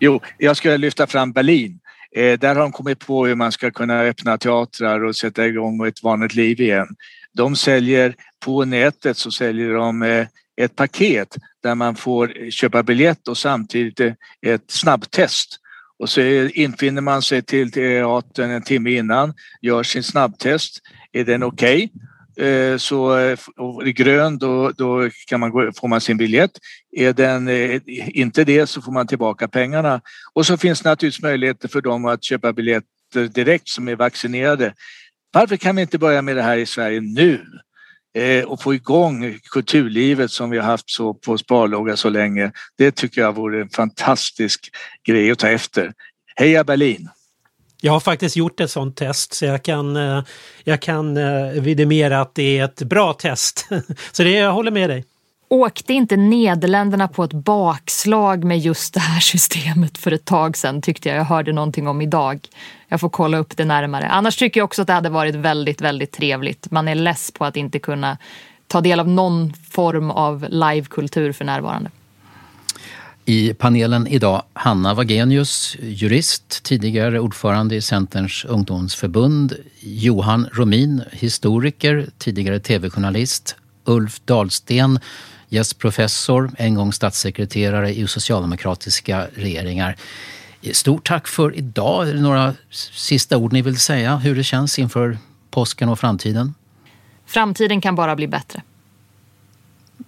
Jo, jag ska lyfta fram Berlin. Eh, där har de kommit på hur man ska kunna öppna teatrar och sätta igång ett vanligt liv igen. De säljer på nätet så säljer de eh, ett paket där man får köpa biljett och samtidigt eh, ett snabbtest. Och så infinner man sig till teatern en timme innan, gör sin snabbtest. Är den okej? Okay? Eh, så eh, och är det grön då, då kan man gå, får man sin biljett. Är den eh, inte det så får man tillbaka pengarna. Och så finns det naturligtvis möjligheter för dem att köpa biljetter direkt som är vaccinerade. Varför kan vi inte börja med det här i Sverige nu? Och få igång kulturlivet som vi har haft så på sparlåga så länge. Det tycker jag vore en fantastisk grej att ta efter. Heja Berlin! Jag har faktiskt gjort ett sånt test så jag kan, eh, jag kan eh, vidimera att det är ett bra test. Så det, jag håller med dig. Åkte inte Nederländerna på ett bakslag med just det här systemet för ett tag sedan tyckte jag jag hörde någonting om idag. Jag får kolla upp det närmare. Annars tycker jag också att det hade varit väldigt, väldigt trevligt. Man är less på att inte kunna ta del av någon form av livekultur för närvarande. I panelen idag Hanna Wagenius, jurist, tidigare ordförande i Centerns ungdomsförbund. Johan Romin, historiker, tidigare tv-journalist. Ulf Dahlsten, gästprofessor, en gång statssekreterare i socialdemokratiska regeringar. Stort tack för idag. Är det några sista ord ni vill säga hur det känns inför påsken och framtiden? Framtiden kan bara bli bättre.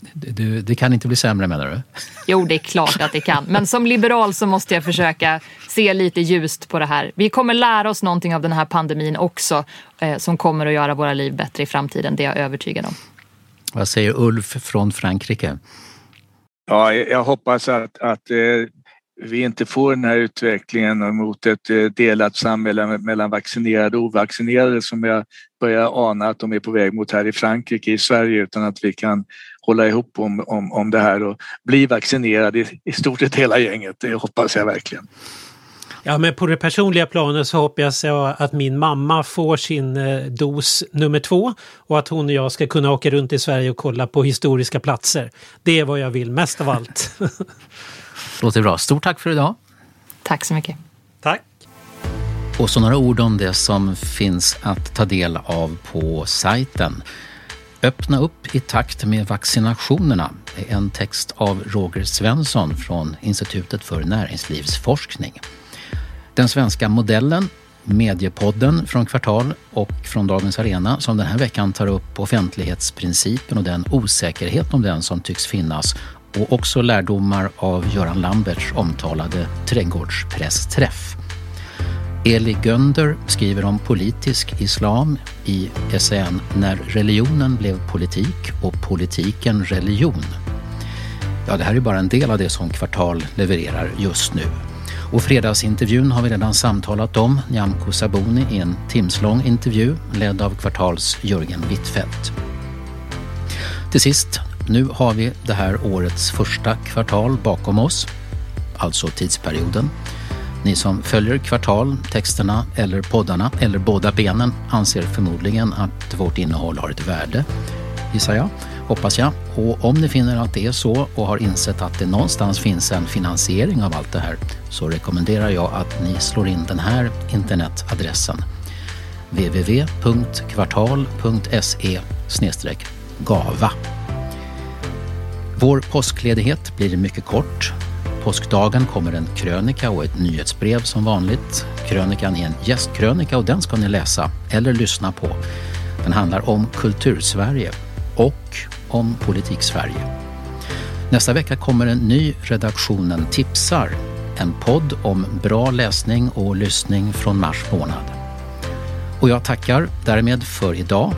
Det, det, kan inte bli sämre menar du? Jo, det är klart att det kan. Men som liberal så måste jag försöka se lite ljust på det här. Vi kommer lära oss någonting av den här pandemin också eh, som kommer att göra våra liv bättre i framtiden. Det är jag övertygad om. Vad säger Ulf från Frankrike? Ja, jag hoppas att, att eh, vi inte får den här utvecklingen mot ett eh, delat samhälle mellan vaccinerade och ovaccinerade som jag börjar ana att de är på väg mot här i Frankrike, i Sverige, utan att vi kan hålla ihop om, om, om det här och bli vaccinerade i, i stort sett hela gänget. Det hoppas jag verkligen. Ja, men på det personliga planet så hoppas jag att min mamma får sin eh, dos nummer två och att hon och jag ska kunna åka runt i Sverige och kolla på historiska platser. Det är vad jag vill mest av allt. Låter bra. Stort tack för idag. Tack så mycket. Tack. Och så några ord om det som finns att ta del av på sajten. Öppna upp i takt med vaccinationerna är en text av Roger Svensson från Institutet för näringslivsforskning. Den svenska modellen, Mediepodden från Kvartal och från Dagens Arena som den här veckan tar upp offentlighetsprincipen och den osäkerhet om den som tycks finnas och också lärdomar av Göran Lamberts omtalade trädgårdspressträff. Eli Gönder skriver om politisk islam i essän När religionen blev politik och politiken religion. Ja, det här är bara en del av det som Kvartal levererar just nu. Och fredagsintervjun har vi redan samtalat om, Nyamko Sabuni i en timslång intervju ledd av Kvartals Jörgen Wittfeldt. Till sist, nu har vi det här årets första kvartal bakom oss, alltså tidsperioden. Ni som följer kvartal, texterna eller poddarna eller båda benen anser förmodligen att vårt innehåll har ett värde, gissar jag, hoppas jag. Och om ni finner att det är så och har insett att det någonstans finns en finansiering av allt det här så rekommenderar jag att ni slår in den här internetadressen www.kvartal.se gava. Vår påskledighet blir mycket kort påskdagen kommer en krönika och ett nyhetsbrev som vanligt. Krönikan är en gästkrönika och den ska ni läsa eller lyssna på. Den handlar om Kultursverige och om Politik-Sverige. Nästa vecka kommer en ny Redaktionen tipsar. En podd om bra läsning och lyssning från mars månad. Och jag tackar därmed för idag.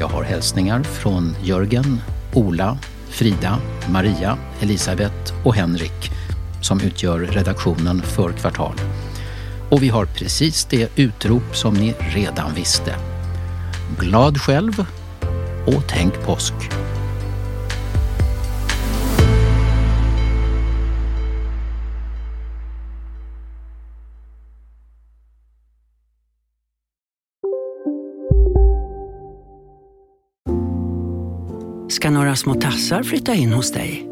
Jag har hälsningar från Jörgen, Ola, Frida, Maria, Elisabeth och Henrik som utgör redaktionen för Kvartal. Och vi har precis det utrop som ni redan visste. Glad själv och tänk påsk! Ska några små tassar flytta in hos dig?